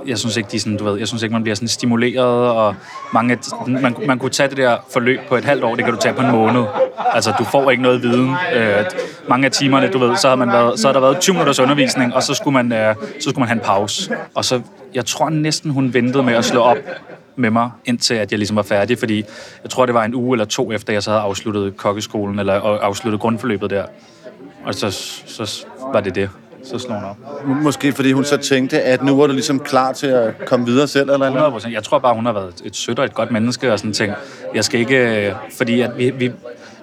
Speaker 7: jeg synes ikke, de sådan, du ved, jeg synes ikke, man bliver sådan stimuleret, og mange, man, man kunne tage det der forløb på et halvt år, det kan du tage på en måned. Altså, du får ikke noget viden. Øh, mange af timerne, du ved, så har, man været, så har der været 20 minutters undervisning, og så skulle, man, øh, så skulle man have en pause. Og så, jeg tror næsten, hun ventede med at slå op med mig, indtil at jeg ligesom var færdig, fordi jeg tror, det var en uge eller to efter, jeg så havde afsluttet kokkeskolen, eller afsluttet grundforløbet der. Og så, så var det det. Så slog hun op.
Speaker 2: Måske fordi hun så tænkte, at nu var du ligesom klar til at komme videre selv, eller eller
Speaker 7: 100%. Jeg tror bare, hun har været et sødt og et godt menneske og sådan ting. Jeg skal ikke... øh, Fordi at vi, vi,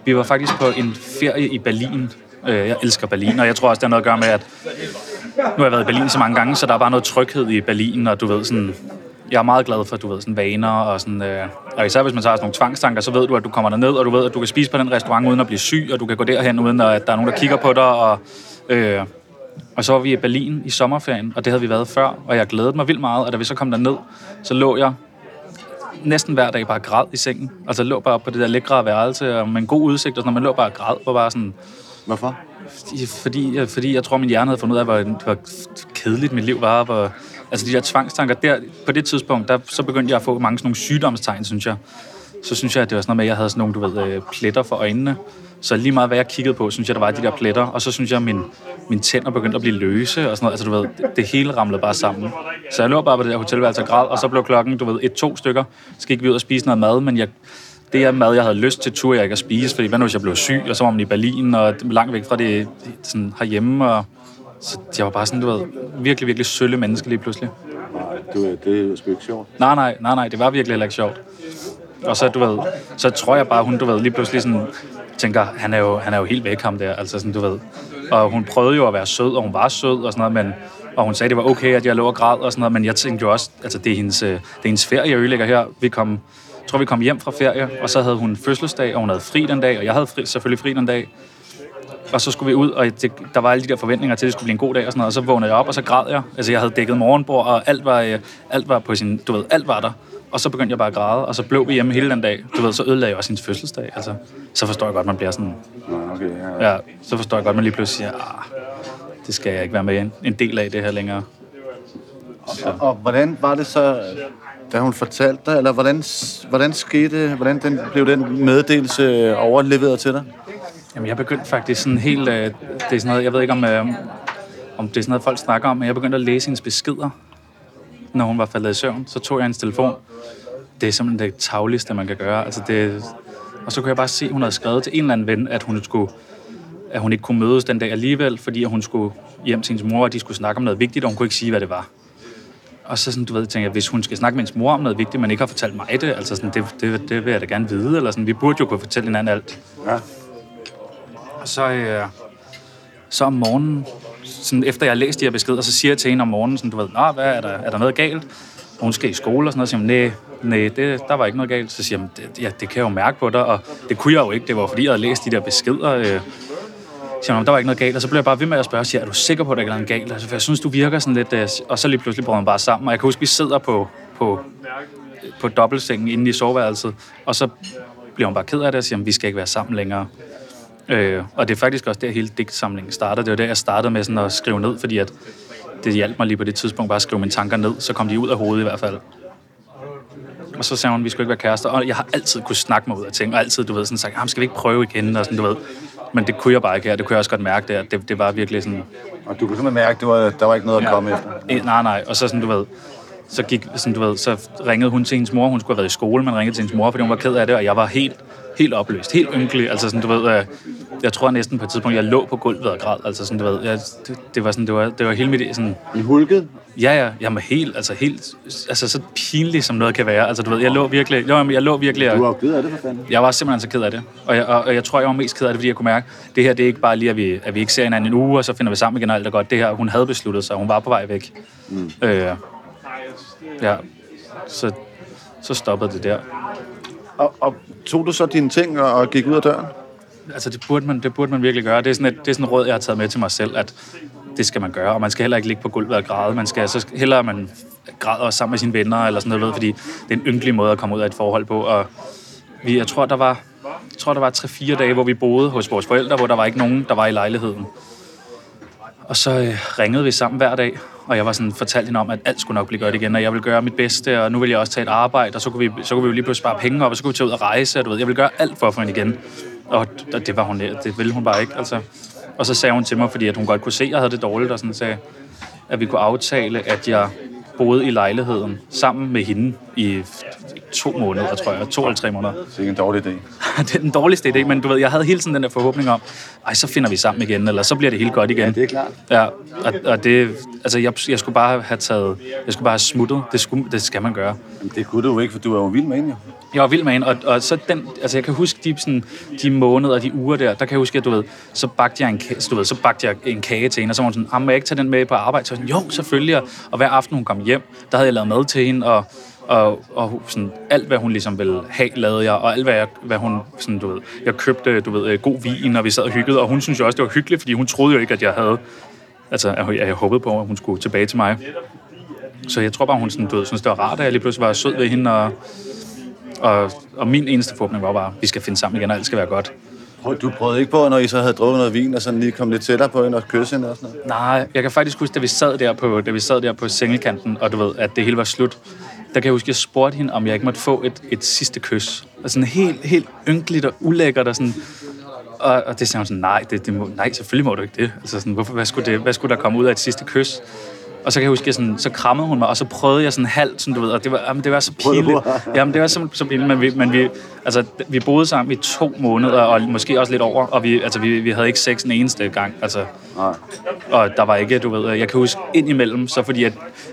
Speaker 7: vi var faktisk på en ferie i Berlin. Øh, Jeg elsker Berlin, og jeg tror også, det har noget at gøre med, at nu har jeg været i Berlin så mange gange, så der er bare noget tryghed i Berlin, og du ved sådan... Jeg er meget glad for, du ved, sådan vaner og sådan... Øh, og især hvis man tager sådan nogle tvangstanker, så ved du, at du kommer derned, og du ved, at du kan spise på den restaurant uden at blive syg, og du kan gå derhen, uden at der er nogen, der kigger på dig, og... Øh, og så var vi i Berlin i sommerferien, og det havde vi været før, og jeg glædede mig vildt meget, og da vi så kom derned, så lå jeg næsten hver dag bare græd i sengen. Altså lå bare på det der lækre værelse, og med en god udsigt, og sådan, man lå bare og græd, og bare sådan,
Speaker 2: Hvorfor?
Speaker 7: fordi, fordi jeg tror, min hjerne havde fundet ud af, hvor, hvor kedeligt mit liv var. Hvor, altså de der tvangstanker, der, på det tidspunkt, der, så begyndte jeg at få mange sådan nogle sygdomstegn, synes jeg. Så synes jeg, at det var sådan noget med, at jeg havde sådan nogle, du ved, øh, pletter for øjnene. Så lige meget, hvad jeg kiggede på, synes jeg, der var de der pletter. Og så synes jeg, at min, mine tænder begyndte at blive løse og sådan noget. Altså, du ved, det, det hele ramlede bare sammen. Så jeg lå bare på det der hotelværelse og græd, og så blev klokken, du ved, et-to stykker. Så gik vi ud og spise noget mad, men jeg, det er mad, jeg havde lyst til, turde jeg ikke at spise, fordi hvad nu, hvis jeg blev syg, og så var man i Berlin, og langt væk fra det sådan herhjemme, og så jeg var bare sådan, du ved, virkelig, virkelig sølle menneske lige pludselig.
Speaker 2: Du, det er sgu ikke sjovt.
Speaker 7: Nej, nej, nej, nej, det var virkelig heller ikke sjovt. Og så, du ved, så tror jeg bare, hun, du ved, lige pludselig sådan, tænker, han er jo, han er jo helt væk ham der, altså sådan, du ved. Og hun prøvede jo at være sød, og hun var sød og sådan noget, men, og hun sagde, det var okay, at jeg lå og græd og sådan noget, men jeg tænkte jo også, altså det er hendes, øh, det er hendes ferie, jeg ødelægger her. Vi kom, jeg tror, vi kom hjem fra ferie, og så havde hun fødselsdag, og hun havde fri den dag, og jeg havde fri, selvfølgelig fri den dag. Og så skulle vi ud, og det, der var alle de der forventninger til, at det skulle blive en god dag og sådan noget. Og så vågnede jeg op, og så græd jeg. Altså, jeg havde dækket morgenbord, og alt var, øh, alt var på sin... Du ved, alt var der. Og så begyndte jeg bare at græde, og så blev vi hjemme hele den dag. Du ved, så ødelagde jeg også hendes fødselsdag. Altså, så forstår jeg godt, man bliver sådan...
Speaker 2: Okay, ja.
Speaker 7: Ja, så forstår jeg godt, man lige pludselig siger, ah, det skal jeg ikke være med en, en del af det her længere.
Speaker 2: Og, og hvordan var det så, da hun fortalte dig, eller hvordan, hvordan skete, hvordan den, blev den meddelelse overleveret til dig?
Speaker 7: Jamen, jeg begyndte faktisk sådan helt... Øh, det er sådan noget, jeg ved ikke, om, øh, om det er sådan noget, folk snakker om, men jeg begyndte at læse hendes beskeder, når hun var faldet i søvn. Så tog jeg hendes telefon. Det er simpelthen det tagligste, man kan gøre. Altså, det, og så kunne jeg bare se, at hun havde skrevet til en eller anden ven, at hun skulle at hun ikke kunne mødes den dag alligevel, fordi at hun skulle hjem til hendes mor, og de skulle snakke om noget vigtigt, og hun kunne ikke sige, hvad det var. Og så sådan, du ved, tænker jeg, hvis hun skal snakke med hendes mor om noget vigtigt, men ikke har fortalt mig det, altså sådan, det, det, det vil jeg da gerne vide, eller sådan, vi burde jo kunne fortælle hinanden alt.
Speaker 2: Ja.
Speaker 7: Så, øh, så om morgenen, sådan efter jeg har læst de her beskeder, så siger jeg til hende om morgenen, sådan, du ved, Nå, hvad, er, der, er der noget galt? Og hun skal i skole og sådan noget, så siger nej, nej, det, der var ikke noget galt. Så siger jeg, det, ja, det kan jeg jo mærke på dig, og det kunne jeg jo ikke, det var fordi, jeg havde læst de der beskeder. Øh, siger hun, der var ikke noget galt, og så blev jeg bare ved med at spørge, siger, er du sikker på, at der ikke er noget galt? Altså, for jeg synes, du virker sådan lidt, øh, og så lige pludselig brød man bare sammen, og jeg kan huske, vi sidder på, på, på dobbeltsengen inde i soveværelset, og så bliver hun bare ked af det og siger, vi skal ikke være sammen længere. Øh, og det er faktisk også der, hele digtsamlingen starter. Det var der, jeg startede med sådan at skrive ned, fordi at det hjalp mig lige på det tidspunkt bare at skrive mine tanker ned, så kom de ud af hovedet i hvert fald. Og så sagde hun, vi skulle ikke være kærester. Og jeg har altid kunne snakke mig ud af ting, og altid, du ved, sådan sagt, "Jamen, skal vi ikke prøve igen, og sådan, du ved. Men det kunne jeg bare ikke her. Det kunne jeg også godt mærke der. Det, det var virkelig sådan,
Speaker 2: Og du kunne simpelthen mærke, at det var, der var ikke noget at komme efter.
Speaker 7: Eh, nej, nej. Og så sådan, du ved, så, gik, sådan, du ved, så ringede hun til hendes mor. Hun skulle have været i skole, men ringede til hendes mor, fordi hun var ked af det, og jeg var helt, helt opløst, helt ynkelig. Altså sådan, du ved, øh, jeg tror næsten på et tidspunkt, jeg lå på gulvet og græd. Altså sådan, du ved, jeg, det, det, var sådan, det var, det var hele mit, sådan,
Speaker 2: I hulket?
Speaker 7: ja, ja, jeg var helt, altså helt, altså så pinligt som noget kan være. Altså du ved, jeg lå virkelig, jeg, jeg lå virkelig,
Speaker 2: Du var
Speaker 7: og,
Speaker 2: ked af det, for fanden.
Speaker 7: jeg var simpelthen så ked af det. Og jeg, og, og jeg tror, jeg var mest ked af det, fordi jeg kunne mærke, det her, det er ikke bare lige, at vi, at vi ikke ser hinanden en uge, og så finder vi sammen igen og alt er godt. Det her, hun havde besluttet sig, hun var på vej væk. Mm. Øh, ja, så, så stoppede det der.
Speaker 2: Og, og tog du så dine ting og, og gik ud af døren?
Speaker 7: Altså, det burde, man, det burde man virkelig gøre. Det er, sådan et, det er sådan et råd, jeg har taget med til mig selv, at det skal man gøre. Og man skal heller ikke ligge på gulvet og græde. Man skal så hellere, man græder sammen med sine venner, eller sådan noget, fordi det er en ynkelig måde at komme ud af et forhold på. Og vi, jeg tror, der var tror, der var 3-4 dage, hvor vi boede hos vores forældre, hvor der var ikke nogen, der var i lejligheden. Og så øh, ringede vi sammen hver dag, og jeg var sådan fortalt hende om, at alt skulle nok blive godt igen, og jeg ville gøre mit bedste, og nu vil jeg også tage et arbejde, og så kunne vi, så kunne vi jo lige pludselig spare penge op, og så kunne vi tage ud og rejse, og du ved, jeg ville gøre alt for at få hende igen. Og og det var hun, øh, det ville hun bare ikke, altså. Og så sagde hun til mig, fordi at hun godt kunne se, at jeg havde det dårligt, og sådan sagde, at vi kunne aftale, at jeg boede i lejligheden sammen med hende i to måneder, tror jeg. To eller tre måneder.
Speaker 2: Det er ikke en dårlig idé. *laughs*
Speaker 7: det er den dårligste idé, men du ved, jeg havde hele tiden den der forhåbning om, ej, så finder vi sammen igen, eller så bliver det helt godt igen.
Speaker 2: Ja, det er klart.
Speaker 7: Ja, og, og det, altså jeg, jeg skulle bare have taget, jeg skulle bare have smuttet. Det, skulle, det skal man gøre.
Speaker 2: Jamen, det kunne du jo ikke, for du er jo vild med hende, jo.
Speaker 7: Jeg var vild med hende, og, og så den, altså jeg kan huske de, sådan, de måneder og de uger der, der kan jeg huske, at du ved, så bagte jeg en, du ved, så bagte jeg en kage til hende, og så var hun sådan, ah, må jeg ikke tage den med på arbejde? Så sådan, jo, selvfølgelig, og, og hver aften hun kom hjem, der havde jeg lavet mad til hende, og, og, og sådan, alt, hvad hun ligesom ville have, lavede jeg, og alt, hvad, jeg, hvad hun, sådan, du ved, jeg købte, du ved, øh, god vin, og vi sad og hyggede, og hun synes jo også, det var hyggeligt, fordi hun troede jo ikke, at jeg havde, altså, jeg, jeg håbede på, at hun skulle tilbage til mig. Så jeg tror bare, hun sådan, du ved, synes, det var rart, at jeg lige pludselig var sød ved hende, og, og, og min eneste forhåbning var bare, at vi skal finde sammen igen, og alt skal være godt.
Speaker 2: Du prøvede ikke på, når I så havde drukket noget vin, og sådan lige kom lidt tættere på hende og kysse hende og sådan noget?
Speaker 7: Nej, jeg kan faktisk huske, da vi sad der på, da vi sad der på sengekanten, og du ved, at det hele var slut, der kan jeg huske, at jeg spurgte hende, om jeg ikke måtte få et, et sidste kys. Og sådan helt, helt ynkeligt og ulækkert, og sådan, og, og det sagde hun sådan, nej, det, det må, nej, selvfølgelig må du ikke det. Altså sådan, hvorfor, hvad, skulle det, hvad skulle der komme ud af et sidste kys? Og så kan jeg huske, at sådan, så krammede hun mig, og så prøvede jeg sådan halvt, sådan, du ved, og det var, jamen, det var så pinligt. Jamen, det var simpelthen så pinligt, men vi, men vi, altså, vi boede sammen i to måneder, og måske også lidt over, og vi, altså, vi, vi havde ikke sex en eneste gang. Altså,
Speaker 2: Nej.
Speaker 7: og der var ikke, du ved, jeg kan huske ind imellem, så fordi at,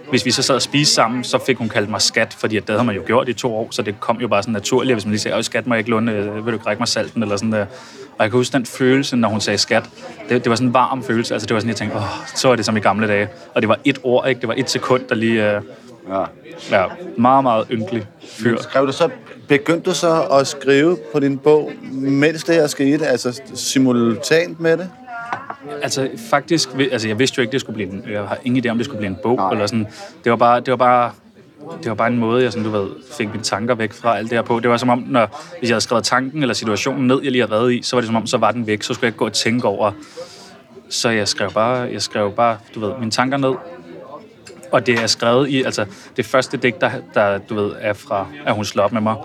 Speaker 7: hvis vi så sad og spiste sammen, så fik hun kaldt mig skat, fordi at det havde man jo gjort i to år, så det kom jo bare sådan naturligt, hvis man lige sagde, "Øj, skat må jeg ikke låne, øh, vil du ikke række mig salten, eller sådan der. Og jeg kan huske den følelse, når hun sagde skat, det, det var sådan en varm følelse, altså det var sådan, jeg tænkte, åh, så er det som i gamle dage. Og det var et ord, ikke? Det var et sekund, der lige, øh,
Speaker 2: Ja.
Speaker 7: ja, meget, meget ynkelig fyr.
Speaker 2: Skrev du så, begyndte du så at skrive på din bog, mens det her skete, altså simultant med det?
Speaker 7: Altså faktisk, altså jeg vidste jo ikke, det skulle blive en, jeg har ingen idé om, det skulle blive en bog, eller sådan. Det var bare, det var bare, det var bare en måde, jeg sådan, du ved, fik mine tanker væk fra alt det her på. Det var som om, når, hvis jeg havde skrevet tanken eller situationen ned, jeg lige havde været i, så var det som om, så var den væk, så skulle jeg ikke gå og tænke over. Så jeg skrev bare, jeg skrev bare, du ved, mine tanker ned. Og det er skrevet i, altså det første digt, der, der du ved, er fra, at hun slår op med mig,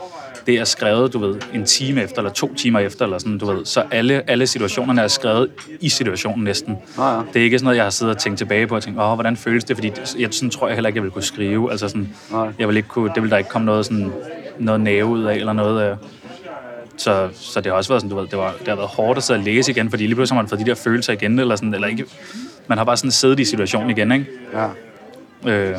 Speaker 7: det er skrevet, du ved, en time efter, eller to timer efter, eller sådan, du ved. Så alle, alle situationerne er skrevet i situationen næsten.
Speaker 2: Ja, ja.
Speaker 7: Det er ikke sådan noget, jeg har siddet og tænkt tilbage på og tænkt, åh, hvordan føles det? Fordi det- jeg, sådan tror jeg heller ikke, jeg ville kunne skrive. Altså sådan,
Speaker 2: Nej.
Speaker 7: jeg vil ikke kunne, det vil der ikke komme noget, sådan, noget næve ud af, eller noget af. Så, så det har også været sådan, du ved, det, var, det har været hårdt at sidde og læse igen, fordi lige pludselig har man fået de der følelser igen, eller sådan, eller ikke. Man har bare sådan siddet i situationen igen, ikke?
Speaker 2: Ja.
Speaker 7: Øh,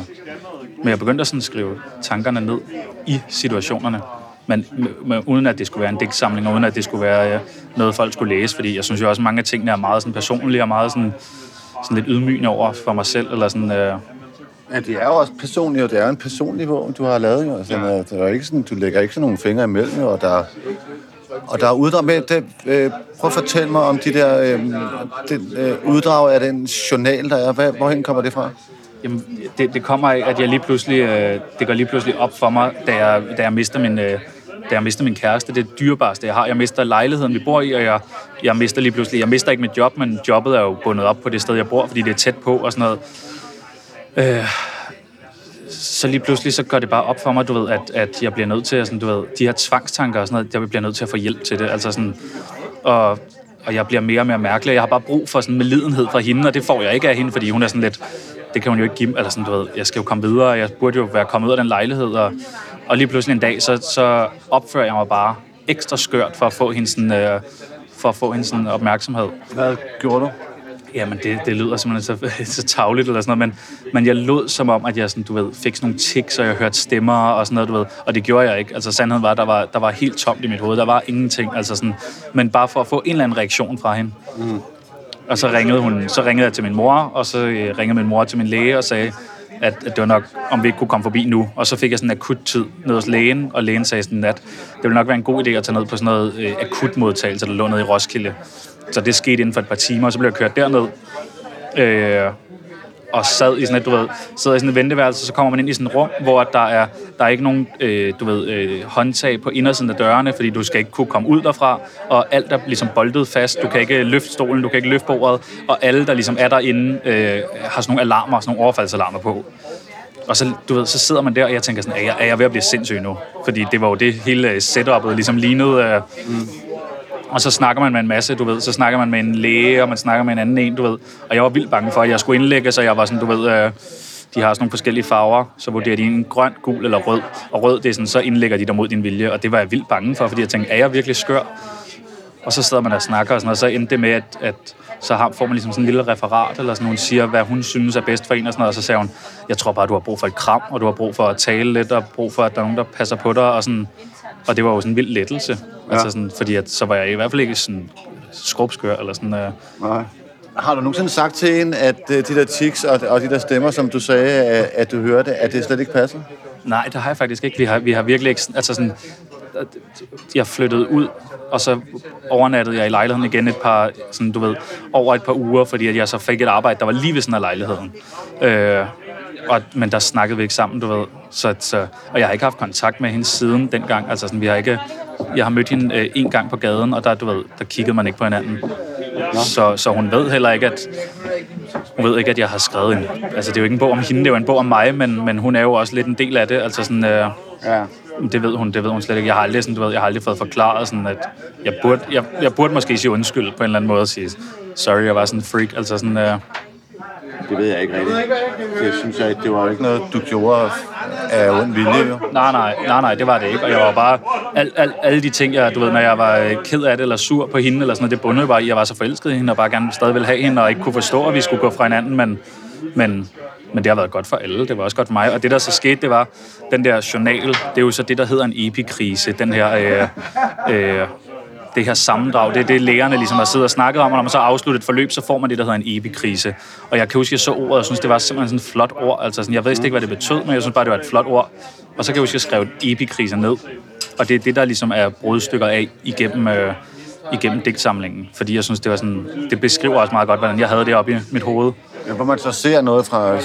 Speaker 7: men jeg begyndte at sådan skrive tankerne ned i situationerne. Men, men uden at det skulle være en digtsamling, og uden at det skulle være øh, noget, folk skulle læse. Fordi jeg synes jo også, at mange af tingene er meget sådan personlige, og meget sådan, sådan lidt ydmygende over for mig selv. Eller sådan, øh,
Speaker 2: Ja, det er jo også personligt, og det er en personlig bog, du har lavet. Jo. Altså, ja. der er ikke sådan, du lægger ikke sådan nogle fingre imellem, og der, og der er uddrag med det. Øh, prøv at fortælle mig om de der øh, den, øh, uddrag af den journal, der er. Hvad, hvorhen kommer det fra?
Speaker 7: Jamen, det, det kommer af, at jeg lige pludselig, øh, det går lige pludselig op for mig, da jeg, da jeg mister min, øh, da jeg mister min kæreste. Det er det dyrebareste, jeg har. Jeg mister lejligheden, vi bor i, og jeg, jeg mister lige pludselig, jeg mister ikke mit job, men jobbet er jo bundet op på det sted, jeg bor, fordi det er tæt på og sådan noget. Øh, så lige pludselig så går det bare op for mig, du ved, at, at jeg bliver nødt til, at, sådan, du ved, de her tvangstanker og sådan noget, jeg bliver nødt til at få hjælp til det. Altså sådan, og, og jeg bliver mere og mere mærkelig. Jeg har bare brug for sådan medlidenhed fra hende, og det får jeg ikke af hende, fordi hun er sådan lidt, det kan hun jo ikke give, eller sådan, du ved, jeg skal jo komme videre, jeg burde jo være kommet ud af den lejlighed, og, og lige pludselig en dag, så, så opfører jeg mig bare ekstra skørt for at få hende sådan, øh, for at få hende sådan opmærksomhed.
Speaker 2: Hvad gjorde du?
Speaker 7: Jamen, det, det lyder simpelthen så, *laughs* så tavligt eller sådan noget, men, men jeg lød som om, at jeg sådan, du ved, fik sådan nogle tics, og jeg hørte stemmer og sådan noget, du ved, og det gjorde jeg ikke. Altså, sandheden var, at der var, der var helt tomt i mit hoved. Der var ingenting, altså sådan, men bare for at få en eller anden reaktion fra hende. Mm. Og så ringede, hun, så ringede jeg til min mor, og så øh, ringede min mor til min læge og sagde, at, at det var nok, om vi ikke kunne komme forbi nu. Og så fik jeg sådan en akut tid ned hos lægen, og lægen sagde sådan, at det ville nok være en god idé at tage ned på sådan noget øh, akut modtagelse, der lå nede i Roskilde. Så det skete inden for et par timer, og så blev jeg kørt derned. Øh, og sad i sådan et, du ved, sidder i sådan et venteværelse, så kommer man ind i sådan et rum, hvor der er, der er ikke nogen, øh, du ved, øh, håndtag på indersiden af dørene, fordi du skal ikke kunne komme ud derfra, og alt er ligesom boltet fast, du kan ikke løfte stolen, du kan ikke løfte bordet, og alle, der ligesom er derinde, øh, har sådan nogle alarmer, sådan nogle overfaldsalarmer på. Og så, du ved, så sidder man der, og jeg tænker sådan, er jeg, er jeg ved at blive sindssyg nu? Fordi det var jo det hele setup'et ligesom lignede. Øh, mm. Og så snakker man med en masse, du ved. Så snakker man med en læge, og man snakker med en anden en, du ved. Og jeg var vildt bange for, at jeg skulle indlægge, så jeg var sådan, du ved... Øh, de har sådan nogle forskellige farver, så vurderer de en grøn, gul eller rød. Og rød, det er sådan, så indlægger de dig mod din vilje. Og det var jeg vildt bange for, fordi jeg tænkte, er jeg virkelig skør? Og så sidder man og snakker og sådan noget, og så endte det med, at, at så har, får man ligesom sådan en lille referat, eller sådan, hun siger, hvad hun synes er bedst for en, og sådan noget, og så siger hun, jeg tror bare, du har brug for et kram, og du har brug for at tale lidt, og brug for, at der er nogen, der passer på dig, og sådan, og det var jo sådan en vild lettelse, ja. altså sådan, fordi at, så var jeg i hvert fald ikke sådan skrubskør, eller sådan, øh,
Speaker 2: Nej. Har du nogensinde sagt til en, at øh, de der tics og, og de der stemmer, som du sagde, at, at du hørte, at det slet ikke passer?
Speaker 7: Nej, det har jeg faktisk ikke. Vi har, vi har virkelig ikke... Altså sådan, jeg flyttede ud, og så overnattede jeg i lejligheden igen et par, sådan, du ved, over et par uger, fordi at jeg så fik et arbejde, der var lige ved sådan af lejligheden. Øh, og, men der snakkede vi ikke sammen, du ved. Så, så, og jeg har ikke haft kontakt med hende siden dengang. Altså sådan, vi har ikke... Jeg har mødt hende øh, en gang på gaden, og der, du ved, der kiggede man ikke på hinanden. Så, så hun ved heller ikke, at hun ved ikke, at jeg har skrevet en... Altså, det er jo ikke en bog om hende, det er jo en bog om mig, men, men hun er jo også lidt en del af det. Altså sådan... Øh,
Speaker 2: Ja.
Speaker 7: det ved hun, det ved hun slet ikke. Jeg har aldrig, sådan, du ved, jeg har aldrig fået forklaret, sådan, at jeg burde, jeg, jeg burde måske sige undskyld på en eller anden måde og sige, sorry, jeg var sådan en freak. Altså sådan, øh,
Speaker 2: det ved jeg ikke rigtigt. Det synes jeg, det var jo ikke noget, du gjorde af ond vilje, jo.
Speaker 7: nej, nej, nej, nej, det var det ikke. Og jeg var bare, al, al, alle de ting, jeg, du ved, når jeg var øh, ked af det, eller sur på hende, eller sådan noget, det bundede bare i, at jeg var så forelsket i hende, og bare gerne stadig ville have hende, og ikke kunne forstå, at vi skulle gå fra hinanden, men, men, men det har været godt for alle. Det var også godt for mig. Og det, der så skete, det var, den der journal, det er jo så det, der hedder en epikrise. Den her, øh, øh, det her sammendrag, det er det, lægerne ligesom har siddet og snakket om, og når man så afslutter et forløb, så får man det, der hedder en epikrise. Og jeg kan huske, at jeg så ordet, og synes, det var simpelthen sådan et flot ord. Altså, sådan, jeg ved ikke, hvad det betød, men jeg synes bare, det var et flot ord. Og så kan jeg huske, at jeg skrev epikrise ned. Og det er det, der ligesom er brudstykker af igennem, øh, igennem digtsamlingen. Fordi jeg synes, det var sådan, det beskriver også meget godt, hvordan jeg havde det oppe i mit hoved.
Speaker 2: Ja, hvor man så ser noget fra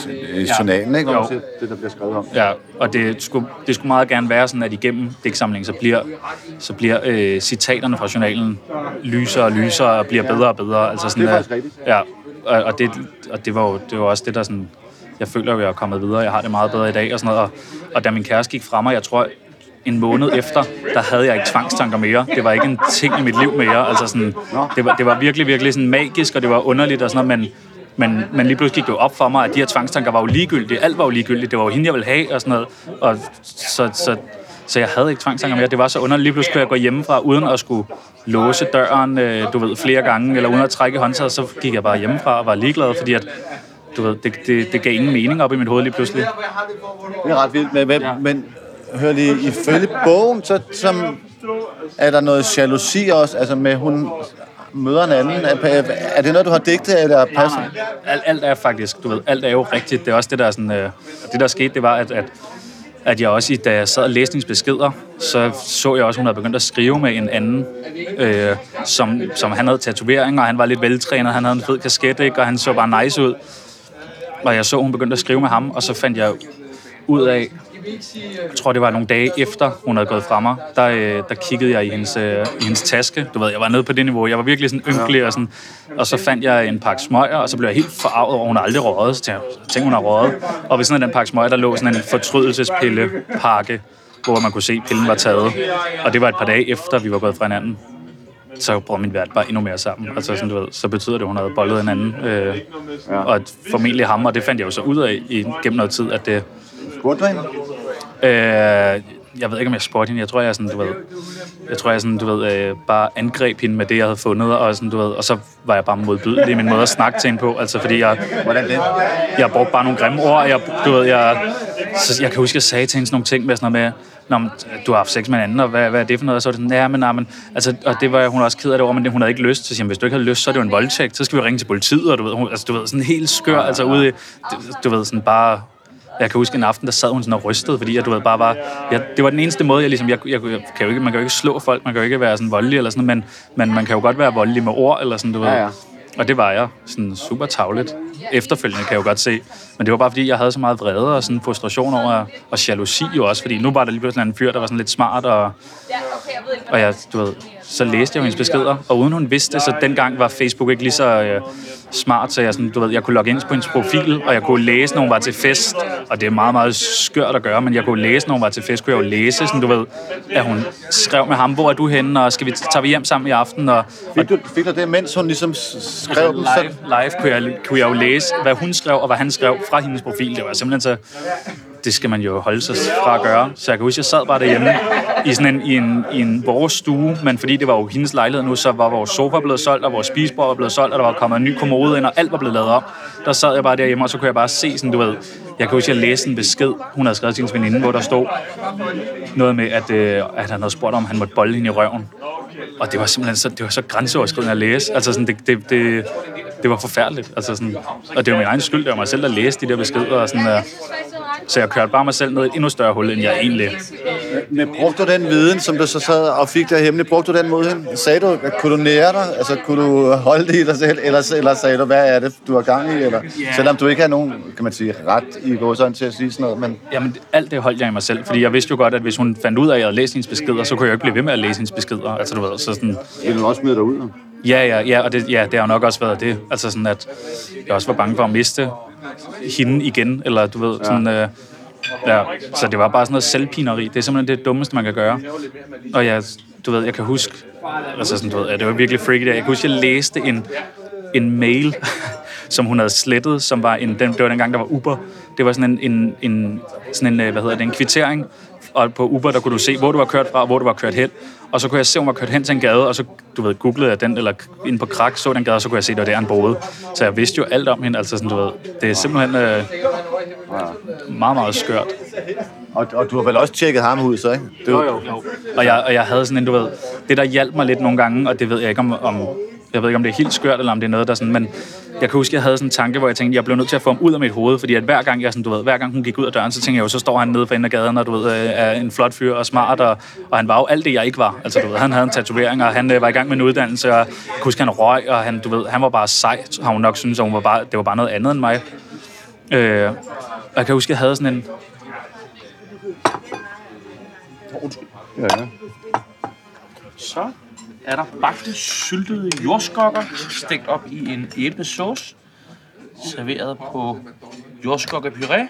Speaker 2: journalen, ikke?
Speaker 7: Jo.
Speaker 2: det, der bliver skrevet om.
Speaker 7: Ja, og det skulle, det skulle meget gerne være sådan, at igennem digtsamlingen, så bliver, så bliver øh, citaterne fra journalen lysere og lysere og bliver bedre og bedre. Altså sådan,
Speaker 2: Det er faktisk
Speaker 7: øh,
Speaker 2: rigtigt.
Speaker 7: Ja, og, og, det, og det var jo det var også det, der sådan... Jeg føler, at jeg er kommet videre. Jeg har det meget bedre i dag og sådan noget. Og, og da min kæreste gik fra mig, jeg tror, en måned efter, der havde jeg ikke tvangstanker mere. Det var ikke en ting i mit liv mere. Altså sådan, det, var, det var virkelig, virkelig sådan magisk, og det var underligt og sådan noget, men, men, men lige pludselig gik det jo op for mig, at de her tvangstanker var jo ligegyldige. Alt var jo ligegyldigt. Det var jo hende, jeg ville have og sådan noget. Og så, så, så jeg havde ikke tvangstanker mere. Det var så underligt. Lige pludselig kunne jeg gå hjemmefra, uden at skulle låse døren, øh, du ved, flere gange, eller uden at trække håndtaget, så gik jeg bare hjemmefra og var ligeglad, fordi at, du ved, det, det, det gav ingen mening op i mit hoved lige pludselig.
Speaker 2: Det er ret vildt. Men, men,
Speaker 7: Ja.
Speaker 2: men hør lige, ifølge bogen, så som, er der noget jalousi også, altså med hun møder en anden. Er, er det noget, du har digtet, eller passer?
Speaker 7: Nej, nej. Alt, alt er faktisk, du ved, alt er jo rigtigt. Det er også det, der er sådan, øh, det der skete, det var, at, at, at jeg også, i- da jeg sad og læste hendes beskeder, så så jeg også, at hun havde begyndt at skrive med en anden, øh, som, som han havde tatoveringer, og han var lidt veltrænet, han havde en fed kasket, ikke, og han så bare nice ud. Og jeg så, at hun begyndte at skrive med ham, og så fandt jeg ud af, jeg tror, det var nogle dage efter, hun havde gået fra mig, der, øh, der kiggede jeg i hendes, øh, i hendes taske. Du ved, jeg var nede på det niveau. Jeg var virkelig sådan ynkelig, og, sådan, og så fandt jeg en pakke smøger, og så blev jeg helt forarvet over, hun aldrig røget. Så tænkte jeg, tænkte, hun har røget. Og ved siden af den pakke smøger, der lå sådan en fortrydelsespillepakke, hvor man kunne se, at pillen var taget. Og det var et par dage efter, vi var gået fra hinanden. Så brød min verden bare endnu mere sammen. Altså sådan, du ved, så betyder det, at hun havde bollet en anden. Øh, og at formentlig ham, og det fandt jeg jo så ud af i, gennem noget tid, at det,
Speaker 2: Spurgte du hende?
Speaker 7: Øh, jeg ved ikke, om jeg spurgte hende. Jeg tror, jeg sådan, du ved, jeg tror, jeg sådan, du ved, øh, bare angreb hende med det, jeg havde fundet, og, sådan, du ved, og så var jeg bare modbydelig i min måde at snakke til hende på, altså fordi jeg,
Speaker 2: Hvordan det?
Speaker 7: jeg brugte bare nogle grimme ord, jeg, du ved, jeg, så jeg kan huske, jeg sagde til hende sådan nogle ting med sådan noget med, Nå, men, du har haft sex med en anden, og hvad, hvad er det for noget? Og så var det sådan, ja, men, nej, men, altså, og det var hun også ked af det over, men det, hun havde ikke lyst. Så siger jeg, hvis du ikke havde lyst, så er det jo en voldtægt, så skal vi ringe til politiet, og du ved, hun, altså, du ved, sådan helt skør, altså ude du, du ved, sådan bare, jeg kan huske en aften, der sad hun sådan og rystede, fordi jeg, du ved, bare var... Jeg, det var den eneste måde, jeg ligesom... Jeg, jeg, jeg kan jo ikke, man kan jo ikke slå folk, man kan jo ikke være sådan voldelig eller sådan, men, men man kan jo godt være voldelig med ord eller sådan, du ved.
Speaker 2: Ja, ja.
Speaker 7: Og det var jeg. Sådan super tavligt. efterfølgende, kan jeg jo godt se. Men det var bare, fordi jeg havde så meget vrede og sådan frustration over, og jalousi jo også, fordi nu var der lige pludselig en fyr, der var sådan lidt smart, og, og jeg, du ved, så læste jeg jo hendes beskeder, og uden hun vidste det, så dengang var Facebook ikke lige så øh, smart, så jeg, sådan, du ved, jeg kunne logge ind på hendes profil, og jeg kunne læse, når hun var til fest, og det er meget, meget skørt at gøre, men jeg kunne læse, når hun var til fest, kunne jeg jo læse, sådan, du ved, at hun skrev med ham, hvor er du henne, og skal vi, tager vi hjem sammen i aften, og,
Speaker 2: Fik du, fik du det, mens hun ligesom skrev dem?
Speaker 7: live, live kunne, jeg, kunne jeg jo læse, hvad hun skrev, og hvad han skrev fra hendes profil. Det var simpelthen så... Det skal man jo holde sig fra at gøre. Så jeg kan huske, jeg sad bare derhjemme i, sådan en, i, en, i en vores stue, men fordi det var jo hendes lejlighed nu, så var vores sofa blevet solgt, og vores spisebord var blevet solgt, og der var kommet en ny kommode ind, og alt var blevet lavet om. Der sad jeg bare derhjemme, og så kunne jeg bare se sådan, du ved... Jeg kan huske, at jeg læste en besked, hun havde skrevet til hendes veninde, hvor der stod noget med, at, øh, at han havde spurgt, om han måtte bolde hende i røven. Og det var simpelthen så, det var så grænseoverskridende at læse. Altså sådan, det, det, det, det var forfærdeligt. Altså sådan, og det var min egen skyld, det var mig selv, der læste de der beskeder. Og sådan, uh, så jeg kørte bare mig selv ned i et endnu større hul, end jeg egentlig...
Speaker 2: Men brugte du den viden, som du så sad og fik der hemmeligt, brugte du den mod hende? Sagde du, kunne du nære dig? Altså, kunne du holde det i dig selv? Eller, eller sagde du, hvad er det, du har gang i? Eller, selvom du ikke har nogen, kan man sige, ret i gåsøjne til at sige sådan noget, men
Speaker 7: Jamen, alt det holdt jeg i mig selv, fordi jeg vidste jo godt, at hvis hun fandt ud af, at jeg havde læst hendes beskeder, så kunne jeg ikke blive ved med at læse hendes beskeder. Altså, du så sådan,
Speaker 2: vil du også smide dig ud?
Speaker 7: Ja, ja, ja, og det, ja, det har jo nok også været det. Altså sådan, at jeg også var bange for at miste hende igen, eller du ved, sådan... Øh, ja, så det var bare sådan noget selvpineri. Det er simpelthen det dummeste, man kan gøre. Og jeg, du ved, jeg kan huske... Altså sådan, du ved, ja, det var virkelig freaky der. Jeg kan huske, jeg læste en, en mail, *laughs* som hun havde slettet, som var en, den, det var dengang, der var Uber. Det var sådan en, en, en, sådan en øh, hvad hedder det, en kvittering, og på Uber, der kunne du se, hvor du var kørt fra, og hvor du var kørt hen. Og så kunne jeg se, hun var kørt hen til en gade, og så, du ved, googlede jeg den, eller ind på krak, så den gade, og så kunne jeg se, at det var der, han boede. Så jeg vidste jo alt om hende, altså sådan, du ved, det er simpelthen øh, meget, meget skørt.
Speaker 2: Og, og du har vel også tjekket ham ud, så ikke? Du,
Speaker 7: Jo, jo, jo. Og jeg, og jeg havde sådan en, du ved, det der hjalp mig lidt nogle gange, og det ved jeg ikke om, om jeg ved ikke, om det er helt skørt, eller om det er noget, der sådan, men jeg kan huske, jeg havde sådan en tanke, hvor jeg tænkte, jeg blev nødt til at få ham ud af mit hoved, fordi at hver gang, jeg sådan, du ved, hver gang hun gik ud af døren, så tænkte jeg jo, så står han nede for enden af gaden, og du ved, øh, er en flot fyr og smart, og, og han var jo alt det, jeg ikke var. Altså, du ved, han havde en tatovering, og han øh, var i gang med en uddannelse, og jeg kan huske, han røg, og han, du ved, han var bare sej, har hun nok synes, og hun var bare, det var bare noget andet end mig. Øh, og jeg kan huske, jeg havde sådan en,
Speaker 2: ja, ja.
Speaker 6: Så er der bagte syltede jordskokker, stegt op i en æblesauce, serveret på jordskokkepuré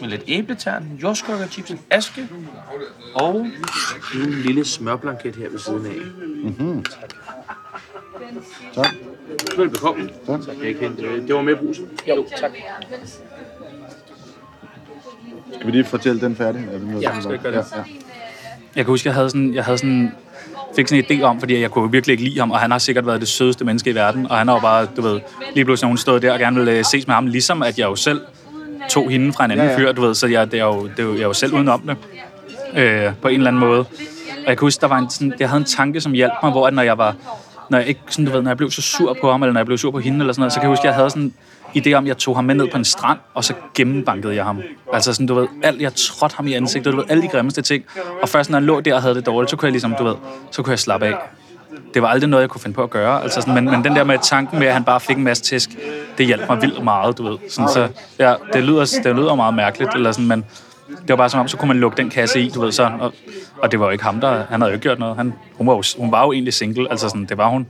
Speaker 6: med lidt æbletern, jordskokkerchips, en aske og en lille smørblanket her ved siden af. Mm-hmm.
Speaker 2: Tak.
Speaker 6: Velbekomme. Tak. Kan jeg ikke hente det. Det var med brusen. Jo, tak.
Speaker 2: Skal vi lige fortælle den færdig? Er det noget,
Speaker 7: Ja, skal vi gøre det?
Speaker 2: Ja, ja.
Speaker 7: Jeg kan huske, jeg havde sådan, jeg havde sådan, fik sådan en idé om, fordi jeg kunne virkelig ikke lide ham, og han har sikkert været det sødeste menneske i verden, og han har jo bare, du ved, lige pludselig hun stod der og gerne ville øh, ses med ham, ligesom at jeg jo selv tog hende fra en anden
Speaker 2: Ja,
Speaker 7: ja, fyr, du ved, så jeg, det er jo, det er jo, jeg er jo selv udenom det, øh, på en eller anden måde. Og jeg kan huske, der var en, sådan, jeg havde en tanke, som hjalp mig, hvor at når jeg var, når jeg ikke, sådan, du ved, når jeg blev så sur på ham, eller når jeg blev sur på hende, eller sådan noget, så kan jeg huske, jeg havde sådan idé om, at jeg tog ham med ned på en strand, og så gennembankede jeg ham. Altså sådan, du ved, alt, jeg trådte ham i ansigtet, du ved, alle de grimmeste ting. Og først når han lå der og havde det dårligt, så kunne jeg ligesom, du ved, så kunne jeg slappe af. Det var aldrig noget, jeg kunne finde på at gøre. Altså sådan, men, men den der med tanken med, at han bare fik en masse tæsk, det hjalp mig vildt meget, du ved. Sådan, så, ja, det lyder, det lyder meget mærkeligt, eller sådan, men det var bare som om, så kunne man lukke den kasse i, du ved, så, og, og det var jo ikke ham, der, han havde jo ikke gjort noget. Han, hun, var jo, hun var jo egentlig single, altså sådan, det var hun.